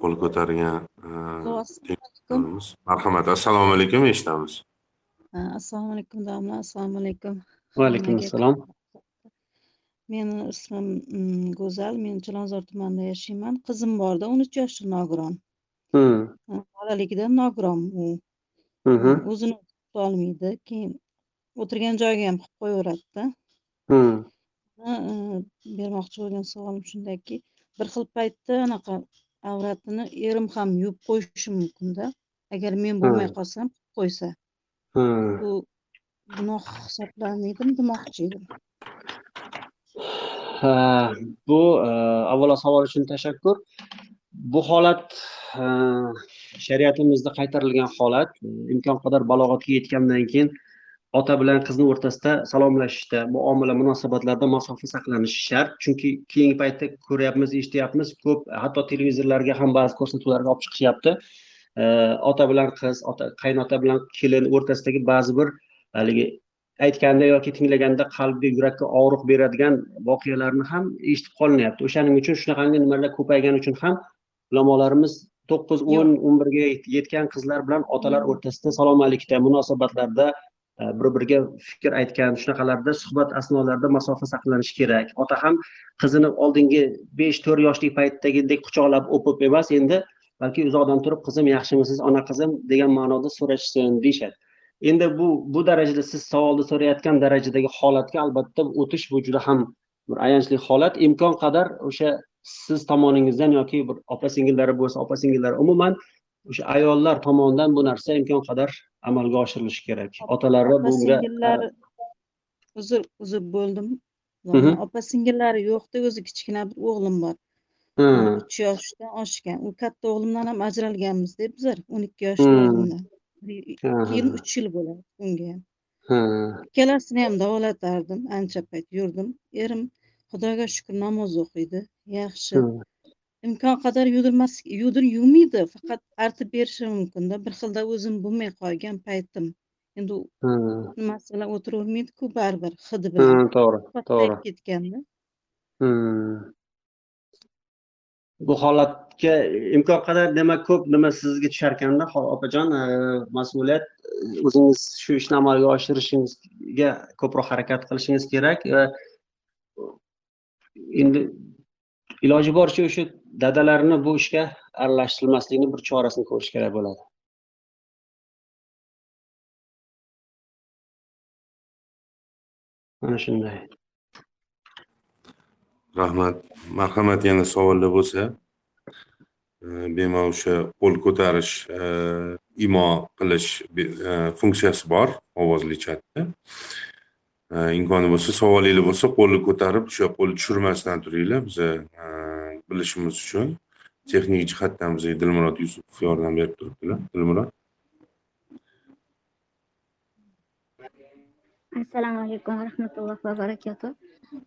Qo'l ko'targan. Marhamat, assalomu alaykum, eshitamiz. Assalomu alaykum domla assalomu alaykum Va alaykum Hammaga assalom. meni ismim mm, go'zal men chilonzor tumanida yashayman. Qizim borda o'n uch yoshli nogiron. Bolaligidan nogiron u. O'zini o'zi tutolmaydi keyin o'tirgan joyiga ham qilib qo'yaveradida. E, bermoqchi bo'lgan savolim shundaki bir xil paytda anaqa avratini erim ham yuvib qo'yishi mumkinda. Agar men bo'lmay qolsam qo'ysa. Hmm. Gunoh hisoblanmaydimi demoqchi edim Ha, bu e, avvalo savol uchun tashakkur. Bu holat shariatimizda qaytarilgan holat. Imkon qadar balog'atga yetgandan keyin ota bilan qizni o'rtasida salomlashishda, muomala, munosabatlarda masofa saqlanishi shart. Chunki keyingi paytda ko'ryapmiz, eshityapmiz, ko'p hatto televizorlarga ham ba'zi ko'rsatuvlarga olib chiqishyapti. E, ota bilan qiz, ota qaynota bilan kelin o'rtasidagi ba'zi bir haligi aytganda yoki tinglaganda qalbga yurakka og'riq beradigan voqealarni ham eshitib qolinyapti. O'shaning uchun shunaqangi nimalar ko'paygani uchun ham ulamolarimiz to'qqiz o'n o'n birga yetgan qizlar bilan otalar o'rtasida salom alikda munosabatlarda e, bir biriga fikr aytgan shunaqalarda suhbat asnolarida masofa saqlanishi kerak. Ota ham qizini oldingi besh to'rt yoshli paytdagidek quchoqlab o'pib emas endi balki uzoqdan turib qizim yaxshimisiz? Ona qizim? degan ma'noda so'rashsin deyishadi endi bu bu darajada siz savolda so'rayotgan darajadagi holatga albatta o'tish bu juda ham bir ayanchli holat. Imkon qadar o'sha siz tomoningizdan yoki bir opa singillari bo'lsa opa singillar umuman o'sha ayollar tomonidan bu narsa imkon qadar amalga oshirilishi kerak. Otalari bunga uzr uzr bo'ldim. Opa singillari yo'qda o'zi kichkina bir o'g'lim bor. Uch yoshdan oshgan. U katta o'g'limdan ham ajralganmizda bizlar o'n ikki yoshli o'g'limdan keyin uch yil bo'ladi unga ikkalasini ham davolatardim ancha payt yurdim erim xudoga shukur namoz o'qiydi yaxshi imkon qadar yudirmas yudir yuvmaydi faqat artib berishi mumkinda bir xilda o'zim bo'lmay qolgan paytim. Endi nimasi bilan o'tiravermaydiku baribir hidi bilan. to'g'ri to'g'ri ketganda. Bu holatga imkon qadar demak ko'p nima sizga tushar ekanda opajon e, mas'uliyat e, o'zingiz shu ishni amalga oshirishingizga ko'proq harakat qilishingiz kerak va endi iloji boricha o'sha dadalarni bu ishga aralashtirmaslikni bir chorasini ko'rish kerak bo'ladi. Mana shunday. Rahmat. Marhamat, yana savollar bo'lsa, bemalol o'sha qo'l ko'tarish, e, imo qilish e, funksiyasi bor ovozli chatda. E, imkoni bo'lsa, savolinglar bo'lsa, qo'lni ko'tarib, o'sha qo'lni tushirmasdan turinglar. Biza bilishimiz uchun texnik jihatdan bizga Dilmurod Yusupov yordam berib turibdilar. Dilmurod. assalomu alaykum va rahmatullohi va barakatuh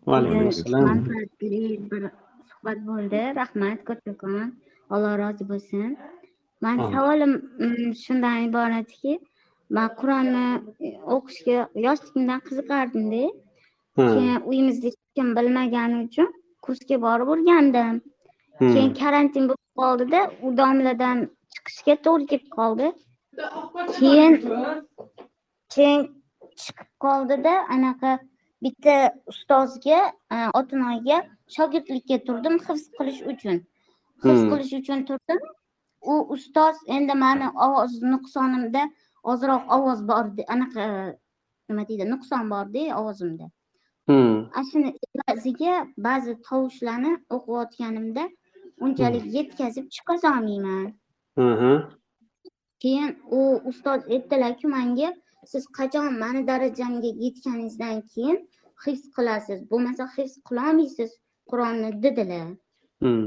va alaykum Alaykum assalom manfaatli bir suhbat bo'ldi. Rahmat kattakon alloh rozi bo'lsin. Mani savolim mm, shundan iboratki man qur'onni e, o'qishga yoshligimdan qiziqardimda keyin uyimizda hech kim bilmagani uchun kursga borib o'rgandim. Hmm, keyin karantin bo'lib qoldida u domladan chiqishga to'g'ri kelib qoldi. Keyin keyin chiqib qoldida anaqa bitta ustozga e, otinoyga shogirdlikka turdim hifz qilish uchun. Hifz Hmm. qilish uchun turdim. U ustoz endi mani ovoz nuqsonimda ozroq ovoz bor anaqa nima deydi nuqson borda ovozimda. Hmm, ana shuni evaziga ba'zi tovushlarni o'qiyotganimda unchalik yetkazib chiqazolmayman keyin u ustoz aytdilarki manga siz qachon mani darajamga yetganingizdan keyin hifz qilasiz bo'lmasa hifz qilolmaysiz qur'onni dedilar hmm,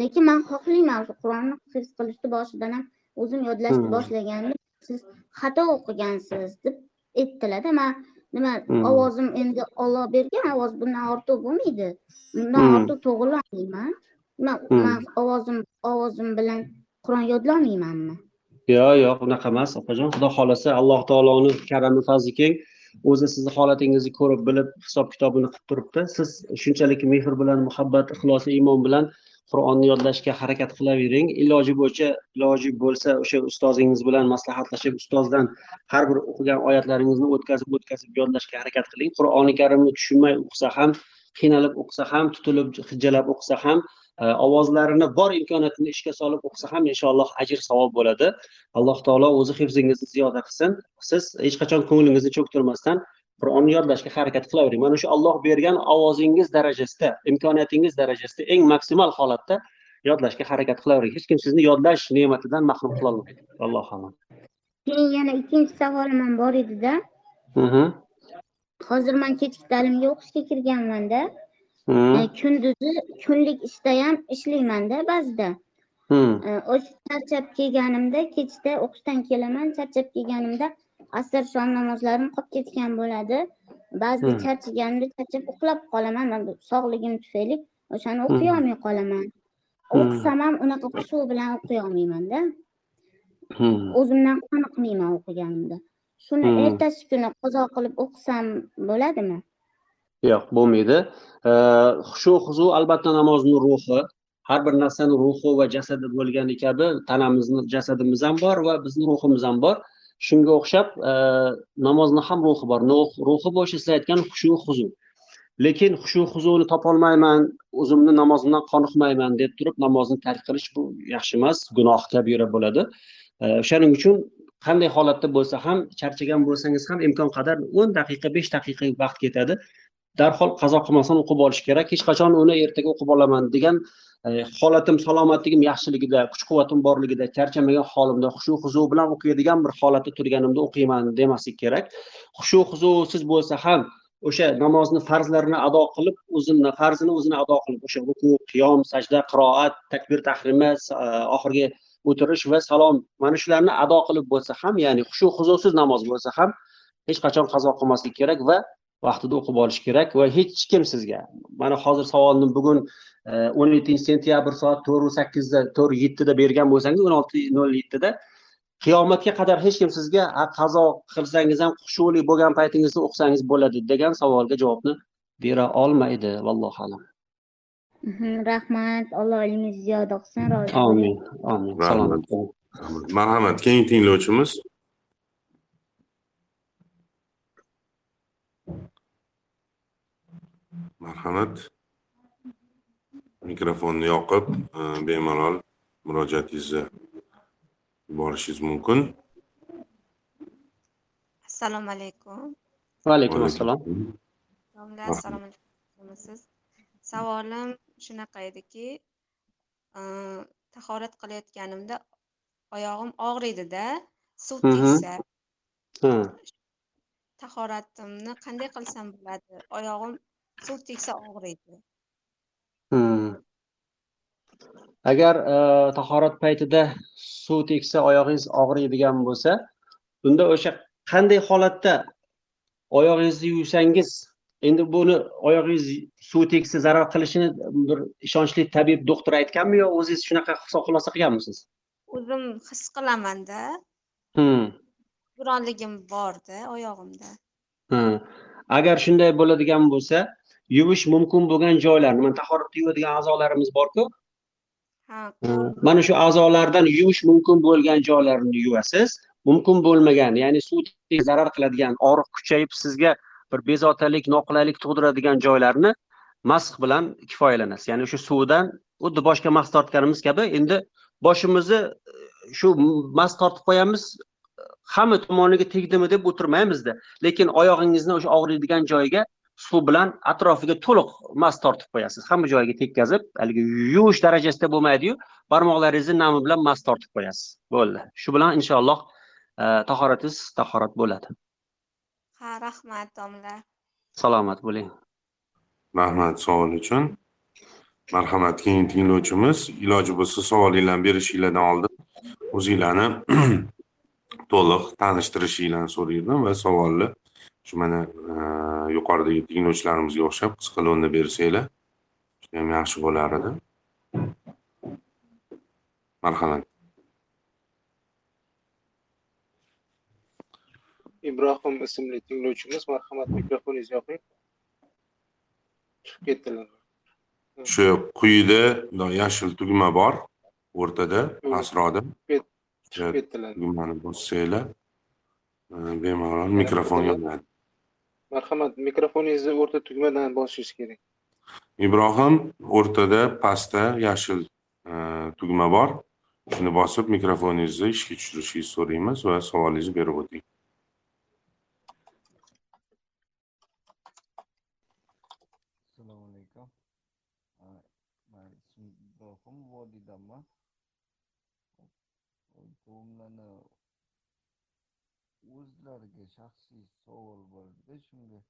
lekin man xohlayman qur'onni hifz qilishni boshidan ham o'zim yodlashni Hmm. boshlaganimda siz xato o'qigansiz deb aytdilarda man nima Hmm. ovozim endi olloh bergan ovoz bundan ortiq bo'lmaydi bundan Hmm. ortiq to'g'rilolmayman man Hmm. man ovozim ovozim bilan qur'on yodlolmaymanmi yo'q yo'q unaqa emas opajon. Xudo xohlasa alloh taoloni karami fazli keng. O'zi sizni holatingizni ko'rib bilib hisob kitobini qilib turibdi. Siz shunchalik mehr bilan muhabbat ixlos iymon bilan qur'onni yodlashga harakat qilavering iloji bo'yicha iloji bo'lsa o'sha ustozingiz bilan maslahatlashib ustozdan har bir o'qigan oyatlaringizni o'tkazib o'tkazib yodlashga harakat qiling. Qur'oni karimni tushunmay o'qisa ham qiynalib o'qisa ham tutilib hijjalab o'qisa ham ovozlarini bor imkoniyatini ishga solib o'qisa ham inshaalloh ajr savob bo'ladi. Alloh taolo o'zi hifzingizni ziyoda qilsin. Siz hech qachon ko'nglingizni cho'ktirmasdan qur'onni yodlashga harakat qilavering mana shu olloh bergan ovozingiz darajasida imkoniyatingiz darajasida eng maksimal holatda yodlashga harakat qilavering hech kim sizni yodlash ne'matidan mahrum qilolmaydi allohu alam keyin yana ikkinchi savolim ham bor edida. Hozir man kechki ta'limga o'qishga kirganmanda E, kunduzi kunlik ishda ham ishlaymanda ba'zida E, o'sha charchab kelganimda kechda o'qishdan kelaman charchab kelganimda asr shom namozlarim qolib ketgan bo'ladi. Ba'zida charchaganimda charchab uxlab qolaman sog'ligim tufayli o'shani o'qiy olmay qolaman. O'qisam ham unaqa xushu bilan o'qiy olmaymanda o'zimdan qoniqmayman o'qiganimda. Shuni ertasi kuni qazo qilib o'qisam bo'ladimi yo'q bo'lmaydi. Xushu huzu albatta namozni ruhi har bir narsani ruhi va jasadi bo'lgani kabi tanamizni jasadimiz ham bor va bizni ruhimiz ham bor. Shunga o'xshab namozni ham ruhi bor. Ruhi bo'lishi siz aytgan xushu huzu. Lekin xushu huzuni topolmayman o'zimni namozimdan qoniqmayman deb turib namozni tark qilish bu yaxshi emas gunoh kabira bo'ladi. O'shaning uchun qanday holatda bo'lsa ham charchagan bo'lsangiz ham imkon qadar o'n daqiqa besh daqiqa vaqt ketadi. Darhol qazo qilmasdan o'qib olish kerak. Hech qachon uni ertaga o'qib olaman degan e, holatim salomatligim yaxshiligida kuch quvvatim borligida charchamagan holimda xushu huzu bilan o'qiydigan bir holatda turganimda o'qiyman demaslik kerak. Xushu huzusiz bo'lsa ham o'sha namozni farzlarini ado qilib o'zini farzini o'zini ado qilib o'sha ruku qiyom sajda qiroat takbir tahrima e, oxirgi o'tirish va salom mana shularni ado qilib bo'lsa ham ya'ni xushu huzusiz namoz bo'lsa ham hech qachon qazo qilmaslik kerak va vaqtida o'qib olish kerak va hech kim sizga. Mana hozir savolni bugun o'n yettinchi sentyabr soat to'rt sakkizda to'rt yettida bergan bo'lsangiz o'n olti nol yettida qiyomatga qadar hech kim sizga "A, qazo qilsangiz ham xushuli bo'lgan paytingizda o'qisangiz bo'ladi degan savolga javobni bera olmaydi. Vallohu alam. Mhm, rahmat. Alloh ilmingizni ziyoda qilsin rozi bo'ling. amin. Amin salomat bo'ling. Marhamat keyingi tinglovchimiz marhamat. Mikrofonni yoqib e, bemalol murojaatingizni yuborishingiz mumkin. Assalomu alaykum. Va alaykum assalom domla assalomu alaykum. Siz? Savolim shunaqa ediki e, tahorat qilayotganimda oyog'im og'riydida suv tegsa. Tahoratimni qanday qilsam bo'ladi? Oyog'im suv tegsa og'riydi Hmm. agar e, tahorat paytida suv tegsa oyog'ingiz og'riydigan bo'lsa unda o'sha qanday holatda oyog'ingizni yuvsangiz endi buni oyog'ingiz suv tegsa zarar qilishini bir ishonchli tabib doktor aytganmi yo o'zingiz shunaqa xulosa qilganmisiz o'zim his qilamanda Hmm. buronligim borda oyog'imda Ha. Agar shunday bo'ladigan bo'lsa, yuvish mumkin bo'lgan joylarni, mana tahoratda yuvadigan a'zolarimiz bor-ku, mana shu a'zolardan yuvish mumkin bo'lgan joylarni yuvasiz. Mumkin bo'lmagan, ya'ni suv zarar qiladigan, og'riq kuchayib sizga bir bezovtalik, noqulaylik tug'diradigan joylarni masx bilan kifoyalanasiz. Ya'ni o'sha suvdan xuddi boshga mas tortganimiz kabi endi boshimizni e, shu mas tortib qo'yamiz, hamma tomoniga tegdimi deb o'tirmaymizda. Lekin oyog'ingizni o'sha og'riydigan joyiga suv bilan atrofiga to'liq mas tortib qo'yasiz. Hamma joyiga tekkazib, haligi yuvish darajasida bo'lmaydi-yu, barmoqlaringizni nami bilan mas tortib qo'yasiz. Bo'ldi. Shu bilan inshaalloh e, tahoratingiz tahorat bo'ladi. ha rahmat domla Salomat bo'ling. rahmat savol uchun marhamat keyingi tinglovchimiz iloji bo'lsa savolinglarni berishinglardan oldin o'zinglarni to'liq tanishtirishinglarni so'raydim va savolni shu mana yuqoridagi tinglovchilarimizga o'xshab qisqa lo'nda bersanglar judayam yaxshi bo'lar edi. Marhamat. Ibrohim ismli tinglovchimiz marhamat mikrofoningizni yoping chiqib ketdilar. Shu quyida yashil tugma bor o'rtada pastroqda chiqib ketdilar. tugmani bossanglar bemalol mikrofon yonadi marhamat mikrofoningizni o'rta tugmadan bosishingiz kerak. Ibrohim o'rtada pastda yashil e, tugma bor. Shuni bosib mikrofoningizni ishga tushirishingizni so'raymiz va savolingizni berib o'ting. Assalomu alaykum. Man ismim ibrohim vodiydanman domlani o'zlariga shaxsiy savol bor edi shunga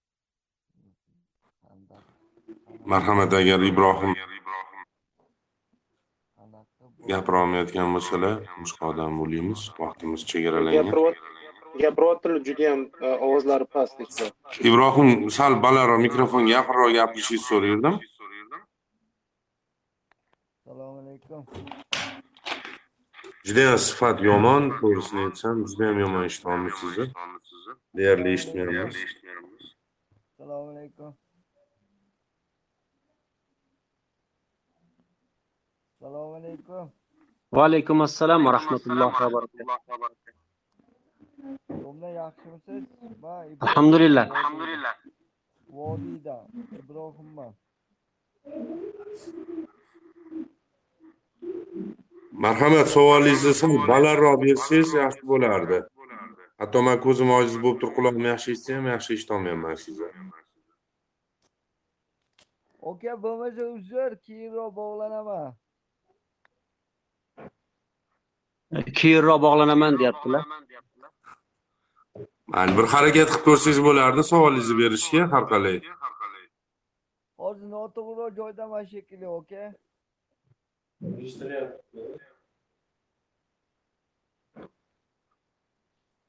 marhamat agar ibrohim gapira olmayotgan bo'lsalar boshqadan bo'lamiz vaqtimiz chegaralangan. Gapiryaptilar judayam e, ovozlari past ibrohim sal balandroq mikrofonga yaqinroq gapirishingizni so'raydim assalomu alaykum judayam sifat yomon to'g'risini aytsam judayam yomon eshityapmiz sizni deyarli eshitmayapmiz assalomu alaykum assalomu alaykum Va alaykum assalom va rahmatullohi va barakatuh. domla yaxshimisiz Alhamdulillah. İbrohimman marhamat savolingizni sal balandroq bersangiz yaxshi bo'lardi. Hatto man ko'zim ojiz bo'lib turib quloqim yaxshi eshitsa ham yaxshi eshitolmayapman sizni aka bo'lmasa uzr keyinroq bog'lanaman. Keyinroq bog'lanaman deyaptilar. mayli bir harakat qilib ko'rsangiz bo'lardi savolingizni berishga har qalay. Hozir noto'g'riroq joydaman shekilli aka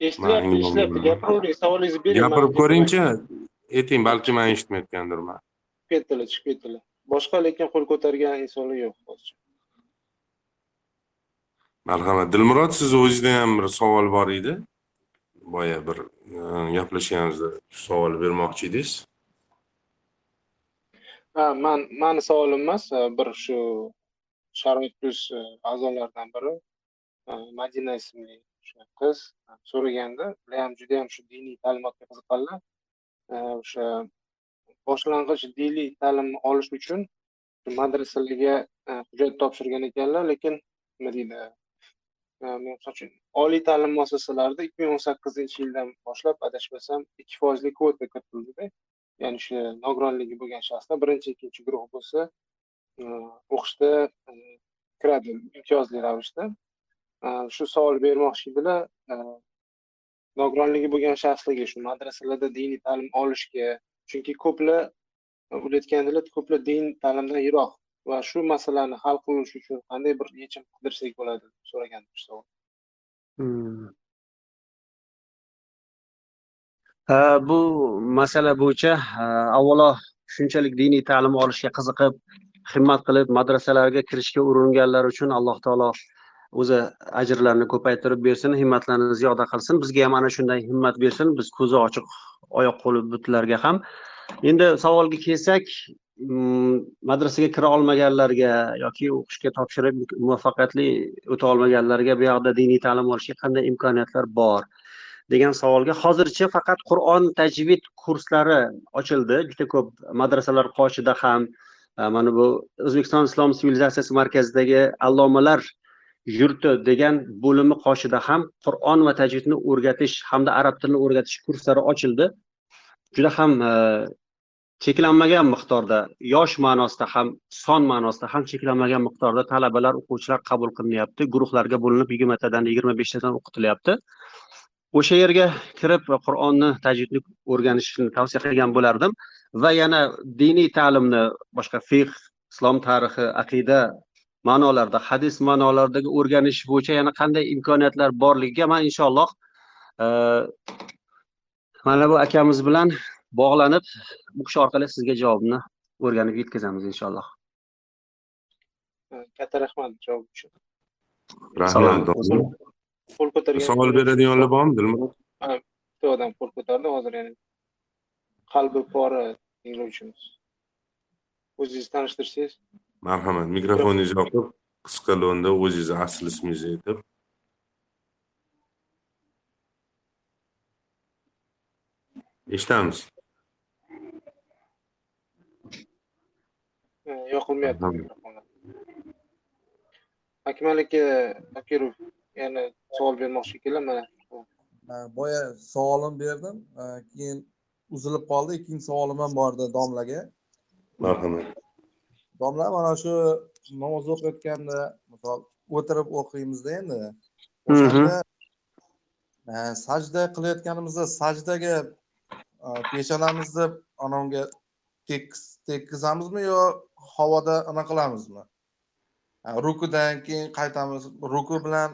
gapiravering savolingizni bering gapirib ko'ringchi ayting balki man eshitmayotgandirman chiqib ketdilar chiqib ketdilar boshqa lekin qo'l ko'targan insonlar yo'q hozircha marhamat dilmurod sizni o'zingizda ham bir savol bor edi boya bir gaplashganimizda shu savolni bermoqchi edingiz ha man mani savolim emas bir shu sharoit plus e, a'zolaridan biri. E, Madina ismli o'sha qiz e, so'raganda ular ham juda ham shu diniy ta'limotga qiziqqanlar o'sha boshlang'ich diniy ta'limni olish uchun madrasalarga hujjat topshirgan ekanlar lekin nima deydi misol uchun oliy ta'lim muassasalarida ikki ming o'n sakkizinchi yildan boshlab adashmasam ikki foizli kvota kiritildi ya'ni o'sha nogironligi bo'lgan shaxslar birinchi ikkinchi guruh bo'lsa Э, o'qishda э, kiradi imtiyozli ravishda. Э, shu savol bermoqchi edilar. Nogironligi bo'lgan shaxslarga shu madrasalarda diniy ta'lim olishga chunki ko'plar e, ular aytgandilar ko'plar din ta'limdan yiroq va shu masalani hal qilish uchun qanday bir yechim qidirsak bo'ladi deb so'ragandim shu savol hmm. bu masala bo'yicha avvalo shunchalik diniy ta'lim olishga qiziqib, himmat qilib madrasalarga kirishga uringanlar uchun Alloh taolo o'zi ajrlarini ko'paytirib bersin himmatlarini ziyoda qilsin. Bizga ham ana shunday himmat bersin. Biz ko'zi ochiq oyoq qo'li butlarga ham. Endi savolga kelsak mm, madrasaga kira olmaganlarga yoki o'qishga topshirib muvaffaqiyatli o'ta olmaganlarga bu yoqda diniy ta'lim olishga qanday imkoniyatlar bor degan savolga hozircha faqat qur'on tajvid kurslari ochildi. Juda ko'p madrasalar qoshida ham Э, mana bu o'zbekiston islom sivilizatsiyasi markazidagi allomalar yurti degan bo'limi qoshida ham qur'on va tajvidni o'rgatish hamda arab tilini o'rgatish kurslari ochildi. Juda ham e, cheklanmagan miqdorda yosh ma'nosida ham son ma'nosida ham cheklanmagan miqdorda talabalar o'quvchilar qabul qilinyapti. Guruhlarga bo'linib yigirmatadan yigirma beshtadan o'qitilyapti. O'sha yerga kirib qur'onni tajvidni o'rganishni tavsiya qilgan bo'lardim. Va yana diniy ta'limni boshqa fiqh islom tarixi aqida ma'nolarda hadis ma'nolaridagi o'rganish bo'yicha yana qanday imkoniyatlar borligiga man inshaalloh e, mana bu akamiz bilan bog'lanib bu kishi orqali sizga javobni o'rganib yetkazamiz inshaalloh. Katta rahmat javob uchun. Rahmat qo'l ko'targan savol beradiganlar bormi dilmurod bitta odam qo'l ko'tardi hozir yana qalbi pora tinglovchimiz o'zingizni tanishtirsangiz. Marhamat mikrofoningizni yoqib qisqa lo'nda o'zingizni asl ismingizni aytib. Eshitamiz. Yoqilmayapti akmal aka akirov yana savol bermoqchi ekanlar mana. Boya savolim berdim. Keyin uzilib qoldi. Ikkinchi savolim ham bor edi domlaga. Marhamat. Domla mana shu namoz o'qiyotganda misol o'tirib o'qiymizda endi. O'shanda sajda qilayotganimizda sajdaga peshonamizni anavga tekkizamizmi yo havoda anaqa qilamizmi? Rukudan keyin qaytamiz. Ruku bilan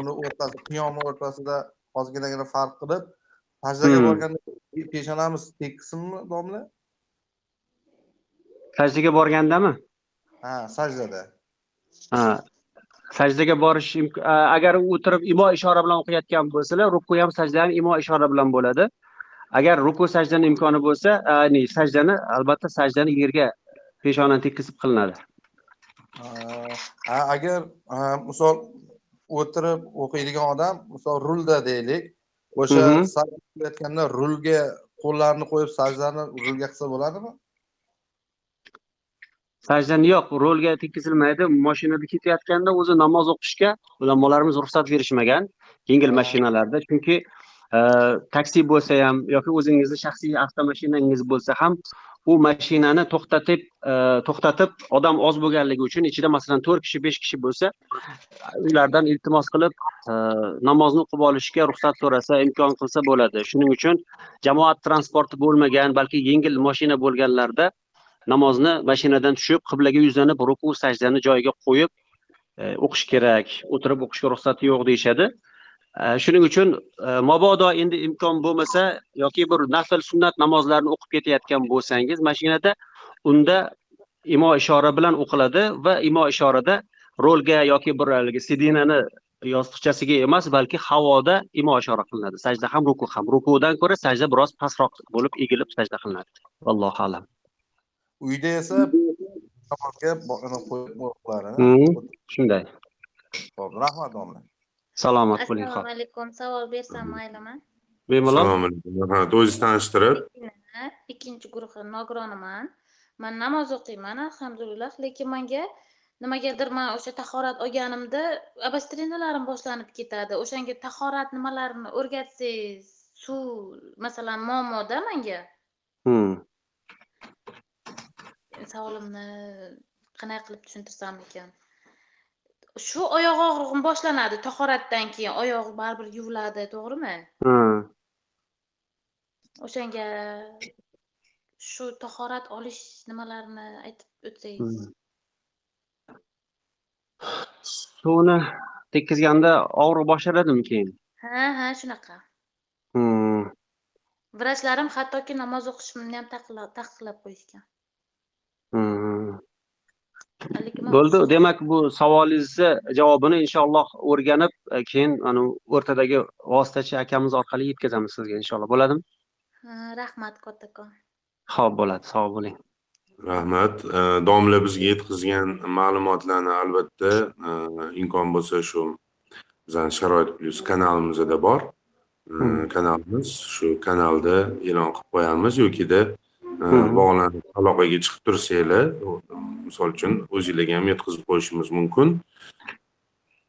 uni o'rtasi qiyomni o'rtasida ozginagina farq qilib sajdaga Hmm. borganda peshonamiz tekismi domla? Sajdaga borgandami? Ha sajdada. Ha sajdaga borish agar o'tirib imo ishora bilan o'qiyotgan bo'lsalar ruku ham sajda ham imo ishora bilan bo'ladi. Agar ruku sajdani imkoni bo'lsa a, ne, sajdani albatta sajdani yerga peshonani tekkizib qilinadi. Ha agar misol o'tirib o'qiydigan odam misol rulda deylik o'sha sajda qilayotganda rulga qo'llarini qo'yib sajdani rulga qilsa bo'ladimi? Sajdani yo'q rolga tekkizilmaydi mashinada ketayotganda o'zi namoz o'qishga ulamolarimiz ruxsat berishmagan yengil mashinalarda. Chunki e, taksi bo'lsa ham yoki o'zingizni shaxsiy avtomashinangiz bo'lsa ham u mashinani to'xtatib e, to'xtatib odam oz bo'lganligi uchun ichida masalan to'rt kishi besh kishi bo'lsa ulardan iltimos qilib e, namozni o'qib olishga ruxsat so'rasa imkon qilsa bo'ladi. Shuning uchun jamoat transporti bo'lmagan balki yengil mashina bo'lganlarda namozni mashinadan tushib qiblaga yuzlanib ruku sajdani joyiga qo'yib e, o'qish kerak. O'tirib o'qishga ruxsati yo'q deyishadi. Shuning uchun e, mabodo endi imkon bo'lmasa yoki bir nafl sunnat namozlarni o'qib ketayotgan bo'lsangiz mashinada unda imo ishora bilan o'qiladi va imo ishorada rolga yoki bir haligi sidinani yostiqchasiga emas balki havoda imo ishora qilinadi. Sajda ham ruku ham rukudan ko'ra sajda biroz pastroq bo'lib egilib sajda qilinadi. Vallohu alam. Uyda esa namozga bo- ana qo'yib o'qiladi Hmm. shunday rahmat domla salomat bo'ling assalomu alaykum. Savol bersam maylimi? Bemalol. Assalomu alaykum. Marhamat o'zingizni tanishtirib. Ikkinchi guruhi nogironiman man namoz o'qiyman alhamdulillah. Lekin manga nimagadir man o'sha tahorat olganimda abastrinalarim boshlanib ketadi. O'shanga tahorat nimalarini o'rgatsangiz suv masalan muammoda manga. Hmm. savolimni qanday qilib tushuntirsam ekan shu oyoq og'rig'im boshlanadi tahoratdan keyin oyog'i baribir yuviladi to'g'rimi Hmm. o'shanga shu tahorat olish nimalarini aytib o'tsangiz Hmm. suvni tekkizganda og'riq boshlanadimi keyin ha ha shunaqa Hmm. vrachlarim hattoki namoz o'qishimni ham taqiqla- taqiqlab qo'yishgan Hmm. Bo'ldi. Demak bu savolingizni javobini inshaalloh o'rganib e, keyin ana o'rtadagi vositachi akamiz orqali yetkazamiz sizga inshaalloh. Bo'ladimi? Rahmat kattakon ho'p bo'ladi. Sog' bo'ling. Rahmat. E, domla bizga yetkazgan ma'lumotlarni albatta e, imkon bo'lsa shu bizani sharoit plyus kanalimizda bor. Hmm. kanalimiz shu kanalda e'lon qilib qo'yamiz yokida. Bog'lanib aloqaga chiqib tursanglar misol uchun o'zinglarga ham yetkazib qo'yishimiz mumkin.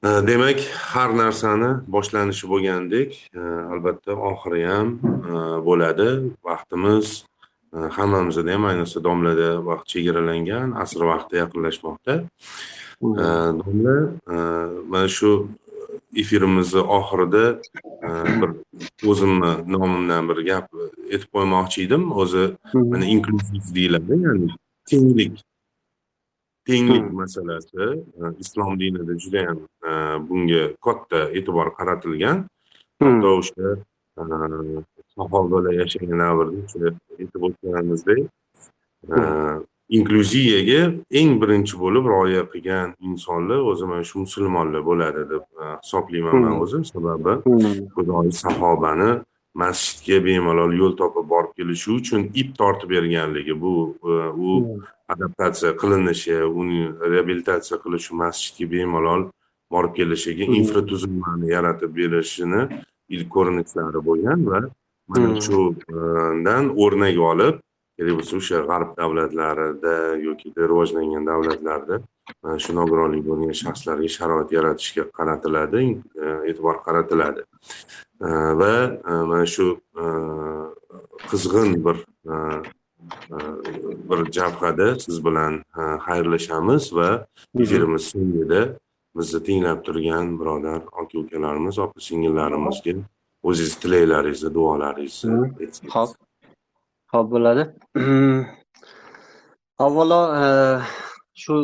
E, demak har narsani boshlanishi bo'lgandek e, albatta oxiri ham bo'ladi. Vaqtimiz hammamizda ham ayniqsa domlada vaqt chegaralangan asr vaqti yaqinlashmoqda. Domla mana shu efirimizni oxirida e, bir o'zimni nomimdan bir gap aytib qo'ymoqchi edim. O'zi mana inklyuziv deyiladi ya'ni tenglik tenglik masalasi e, islom dinida judayam e, bunga katta e'tibor qaratilgan. Hatto o'sha sahobalar yashagan davrda aytib o'tganimizdek inklyuziyaga eng birinchi bo'lib rioya qilgan insonlar o'zi mana shu musulmonlar bo'ladi deb e, hisoblayman man Hmm. o'zim sababi Hmm. xudoyi sahobani masjidga bemalol yo'l topib borib kelishi uchun ip tortib berganligi bu e, u Hmm. adaptatsiya qilinishi uni reabilitatsiya qilish masjidga bemalol borib kelishiga infratuzilmani yaratib berishini ilk ko'rinishlari bo'lgan va mana Hmm. shudan o'rnak olib bo'lsa o'sha g'arb davlatlarida yokida rivojlangan davlatlarda mana shu nogironligi bo'lgan shaxslarga sharoit yaratishga qaratiladi e, e'tibor qaratiladi E, va e, mana shu e, qizg'in bir e, e, bir jabhada siz bilan e, xayrlashamiz va efirimiz so'ngida bizni tinglab turgan birodar aka ukalarimiz opa singillarimizga o'zingiz tilaklaringizni duolaringizni aytsangiz. Ho'p. Xo'p, bo'ladi. Avvalo e, shu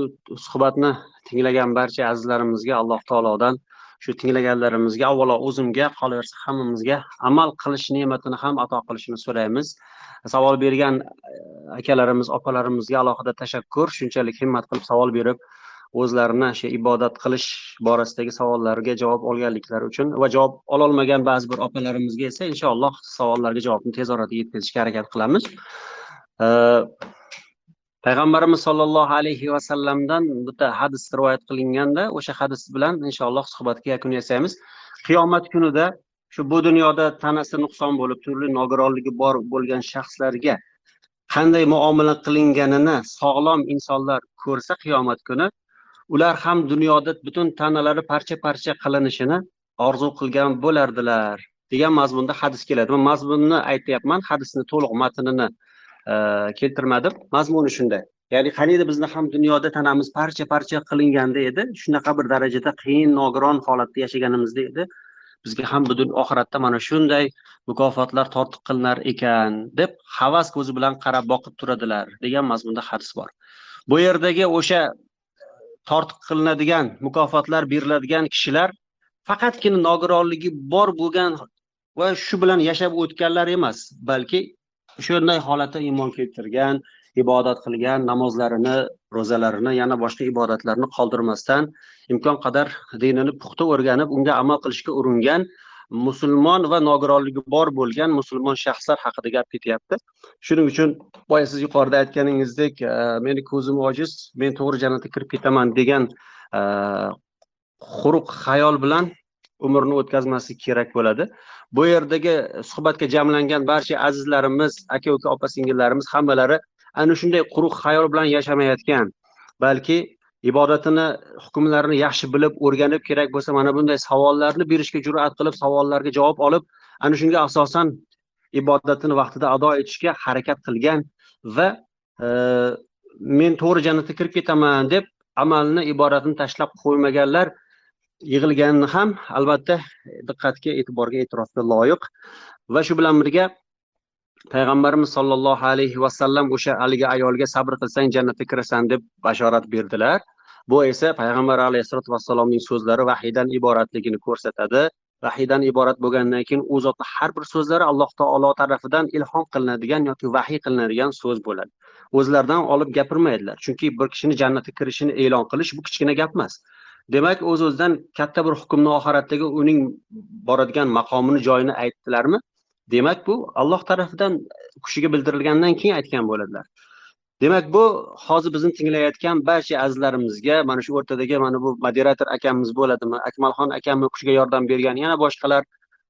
suhbatni tinglagan barcha azizlarimizga Alloh taolodan shu tinglaganlarimizga avvalo o'zimga qolaversa hammamizga amal qilish ne'matini ham ato qilishini so'raymiz. Savol bergan e, akalarimiz, opalarimizga alohida tashakkur. Shunchalik himmat qilib savol berib o'zlarini shu ibodat qilish borasidagi savollariga javob olganliklari uchun va javob ololmagan ba'zi bir opalarimizga esa inshaalloh savollarga javobni tez orada yetkazishga harakat qilamiz. Payg'ambarimiz sollallohu alayhi vasallamdan bitta hadis rivoyat qilinganda o'sha hadis bilan inshaalloh suhbatga yakun yasaymiz qiyomat kunida shu bu dunyoda tanasi nuqson bo'lib turli nogironligi bor bo'lgan shaxslarga qanday muomala qilinganini sog'lom insonlar ko'rsa qiyomat kuni ular ham dunyoda butun tanalari parcha parcha qilinishini orzu qilgan bo'lardilar degan mazmunda hadis keladi. Man mazmunni aytyapman hadisni to'liq matnini e, keltirmadim. Mazmuni shunday. Ya'ni qaniydi bizni ham dunyoda tanamiz parcha parcha qilinganda edi shunaqa bir darajada qiyin nogiron holatda yashaganimizda edi. Bizga ham butun oxiratda mana shunday mukofotlar tortiq qilinar ekan deb havas ko'zi bilan qarab boqib turadilar degan mazmunda hadis bor. Bu yerdagi o'sha tortiq qilinadigan mukofotlar beriladigan kishilar faqatgina nogironligi bor bo'lgan va shu bilan yashab o'tganlar emas balki shunday holatda iymon keltirgan ibodat qilgan namozlarini ro'zalarini yana boshqa ibodatlarni qoldirmasdan imkon qadar dinini puxta o'rganib unga amal qilishga uringan musulmon va nogironligi bor bo'lgan musulmon shaxslar haqida gap ketyapti. Shuning uchun boya siz yuqorida aytganingizdek e, meni ko'zim ojiz men to'g'ri jannatga kirib ketaman degan e, xuruq xayol bilan umrni o'tkazmaslik kerak bo'ladi. Bu yerdagi suhbatga jamlangan barcha azizlarimiz aka uka opa singillarimiz hammalari ana shunday quruq xayol bilan yashamayotgan balki ibodatini hukmlarini yaxshi bilib o'rganib kerak bo'lsa mana bunday savollarni berishga jur'at qilib savollarga javob olib ana shunga asosan ibodatini vaqtida ado etishga harakat qilgan va e, men to'g'ri jannatga kirib ketaman deb amalni ibodatini tashlab qo'ymaganlar yig'ilganini ham albatta diqqatga e'tiborga e'tirofga loyiq va shu bilan birga payg'ambarimiz sollallohu alayhi vasallam o'sha haligi ayolga sabr qilsang jannatga kirasan deb bashorat berdilar. Bu esa payg'ambar alayhissalotu vassalomning so'zlari vahiydan iboratligini ko'rsatadi. Vahiydan iborat bo'lgandan keyin u zotni har bir so'zlari alloh taolo tarafidan ilhom qilinadigan yoki vahiy qilinadigan so'z bo'ladi. O'zlaridan olib gapirmaydilar chunki bir kishini jannatga kirishini e'lon qilish bu kichkina gap emas. Demak o'z o'zidan katta bir hukmni oxiratdagi uning boradigan maqomini joyini aytdilarmi? Demak bu alloh tarafidan kishiga bildirilgandan keyin aytgan bo'ladilar. Demak bu hozir bizni tinglayotgan barcha azizlarimizga mana shu o'rtadagi mana bu moderator akamiz bo'ladimi akmalxon akamni kushiga kishiga yordam bergan yana boshqalar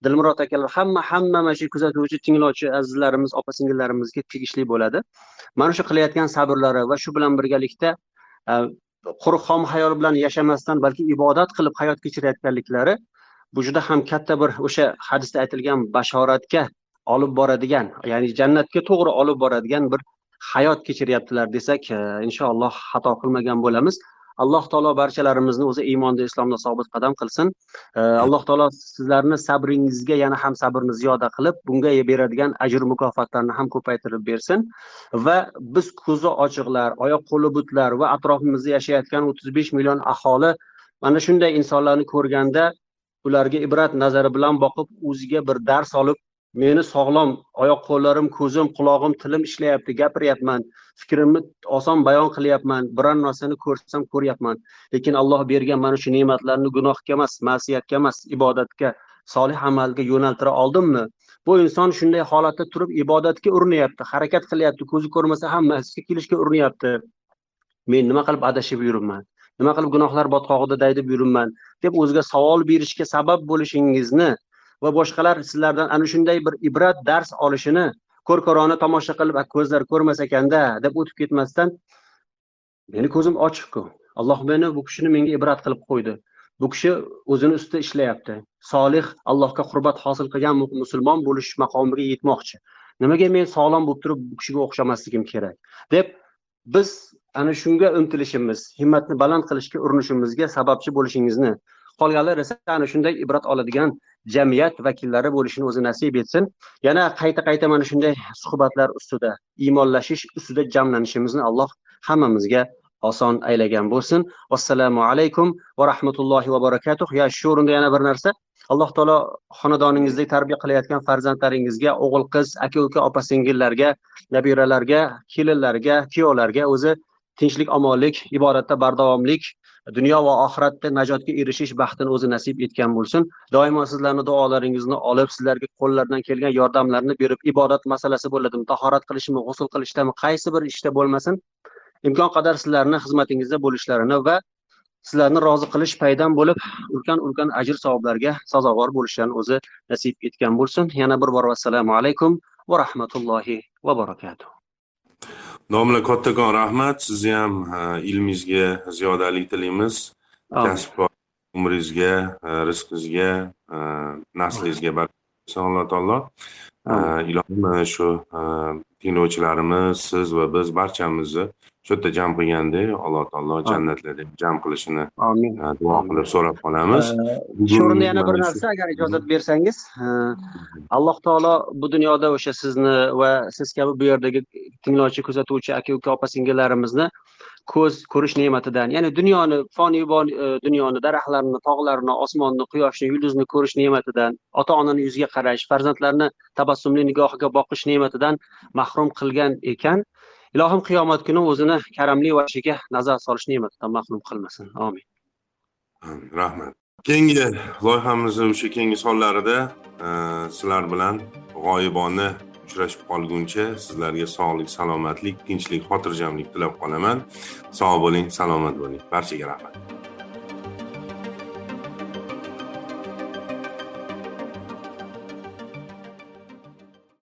dilmurod akalar hamma hamma mana shu kuzatuvchi tinglovchi azizlarimiz opa singillarimizga tegishli bo'ladi. Mana shu qilayotgan sabrlari va shu bilan birgalikda e, quruq xom hayol bilan yashamasdan balki ibodat qilib hayot kechirayotganliklari bu juda ham katta bir o'sha hadisda aytilgan bashoratga olib boradigan ya'ni jannatga to'g'ri olib boradigan bir hayot kechiryaptilar desak e, inshaalloh xato qilmagan bo'lamiz. Alloh taolo barchalarimizni o'zi iymonda islomda sobit qadam qilsin. E, Alloh taolo sizlarni sabringizga yana ham sabrni ziyoda qilib bunga e beradigan ajr mukofotlarni ham ko'paytirib bersin. Va biz ko'zi ochiqlar oyoq qo'li butlar va atrofimizda yashayotgan o'ttiz besh million aholi mana shunday insonlarni ko'rganda ularga ibrat nazari bilan boqib o'ziga bir dars olib meni sog'lom oyoq qo'llarim ko'zim qulog'im tilim ishlayapti gapiryapman fikrimni oson bayon qilyapman biror narsani ko'rsam ko'ryapman. Lekin alloh bergan mana shu ne'matlarni gunohga emas ma'siyatga emas ibodatga solih amalga yo'naltira oldimmi? Bu inson shunday holatda turib ibodatga urinyapti harakat qilyapti ko'zi ko'rmasa ham masjidga kelishga urinyapti. Men nima qilib adashib yuribman? Nima qilib gunohlar botqog'ida daydib yuribman? deb o'ziga savol berishga sabab bo'lishingizni va boshqalar sizlardan ana shunday bir ibrat dars olishini ko'r ko'rona tomosha qilib ko'zlar ko'rmas ekanda deb o'tib ketmasdan meni ko'zim ochiqku. Alloh meni bu kishini menga ibrat qilib qo'ydi. Bu kishi o'zini ustida ishlayapti. Solih allohga qurbat hosil qilgan musulmon bo'lish maqomiga yetmoqchi. Nimaga men sog'lom bo'lib turib bu kishiga o'xshamasligim kerak? deb biz ana shunga intilishimiz himmatni baland qilishga urinishimizga sababchi bo'lishingizni qolganlar esa ana shunday ibrat oladigan jamiyat vakillari bo'lishini o'zi nasib etsin. Yana qayta qayta mana shunday suhbatlar ustida iymonlashish ustida jamlanishimizni alloh hammamizga oson aylagan bo'lsin. Assalomu alaykum va rahmatullohi va barakatuh. Ya shu o'rinda yana bir narsa. Alloh taolo xonadoningizda tarbiya qilayotgan farzandlaringizga o'g'il qiz aka uka opa singillarga nabiralarga kelinlarga kuyovlarga o'zi tinchlik omonlik ibodatda bardavomlik dunyo va oxiratda najotga erishish baxtini o'zi nasib etgan bo'lsin. Doimo sizlarni duolaringizni olib sizlarga qo'llaridan kelgan yordamlarni berib ibodat masalasi bo'ladimi tahorat qilishmi g'usul qilishdami qaysi bir ishda bo'lmasin imkon qadar sizlarni xizmatingizda bo'lishlarini va sizlarni rozi qilish paydan bo'lib ulkan ulkan ajr savoblarga sazovor bo'lishlarini o'zi nasib etgan bo'lsin. Yana bir bor vassalomu alaykum va rahmatullohi va barakatuh. Domla kattakon rahmat. Sizni ham ilmingizga ziyodalik tilaymiz. Kasb umringizga rizqingizga naslingizga baraka alloh taolo. Ilohim shu tinglovchilarimiz siz va biz barchamizni shu yerda jam qilgandek alloh taolo jannatlarda jam qilishini duo qilib so'rab qolamiz. Shu o'rinda yana bir narsa agar ijozat bersangiz alloh taolo bu dunyoda o'sha sizni va siz kabi bu yerdagi tinglovchi kuzatuvchi aka uka opa singillarimizni ko'z ko'rish ne'matidan ya'ni dunyoni foniy e, dunyoni daraxtlarni tog'larni osmonni quyoshni yulduzni ko'rish ne'matidan ota onani yuziga qarash farzandlarni tabassumli nigohiga boqish ne'matidan mahrum qilgan ekan. Ilohim qiyomat kuni o'zini karamli vashiga nazar solish ne'matidan mahrum qilmasin. Amin. Rahmat. Keyingi loyihamizni o'sha keyingi sonlarida e, sizlar bilan g'oyibona uchrashib qolguncha sizlarga sog'lik salomatlik tinchlik xotirjamlik tilab qolaman. Sog' bo'ling salomat bo'ling. Barchaga rahmat.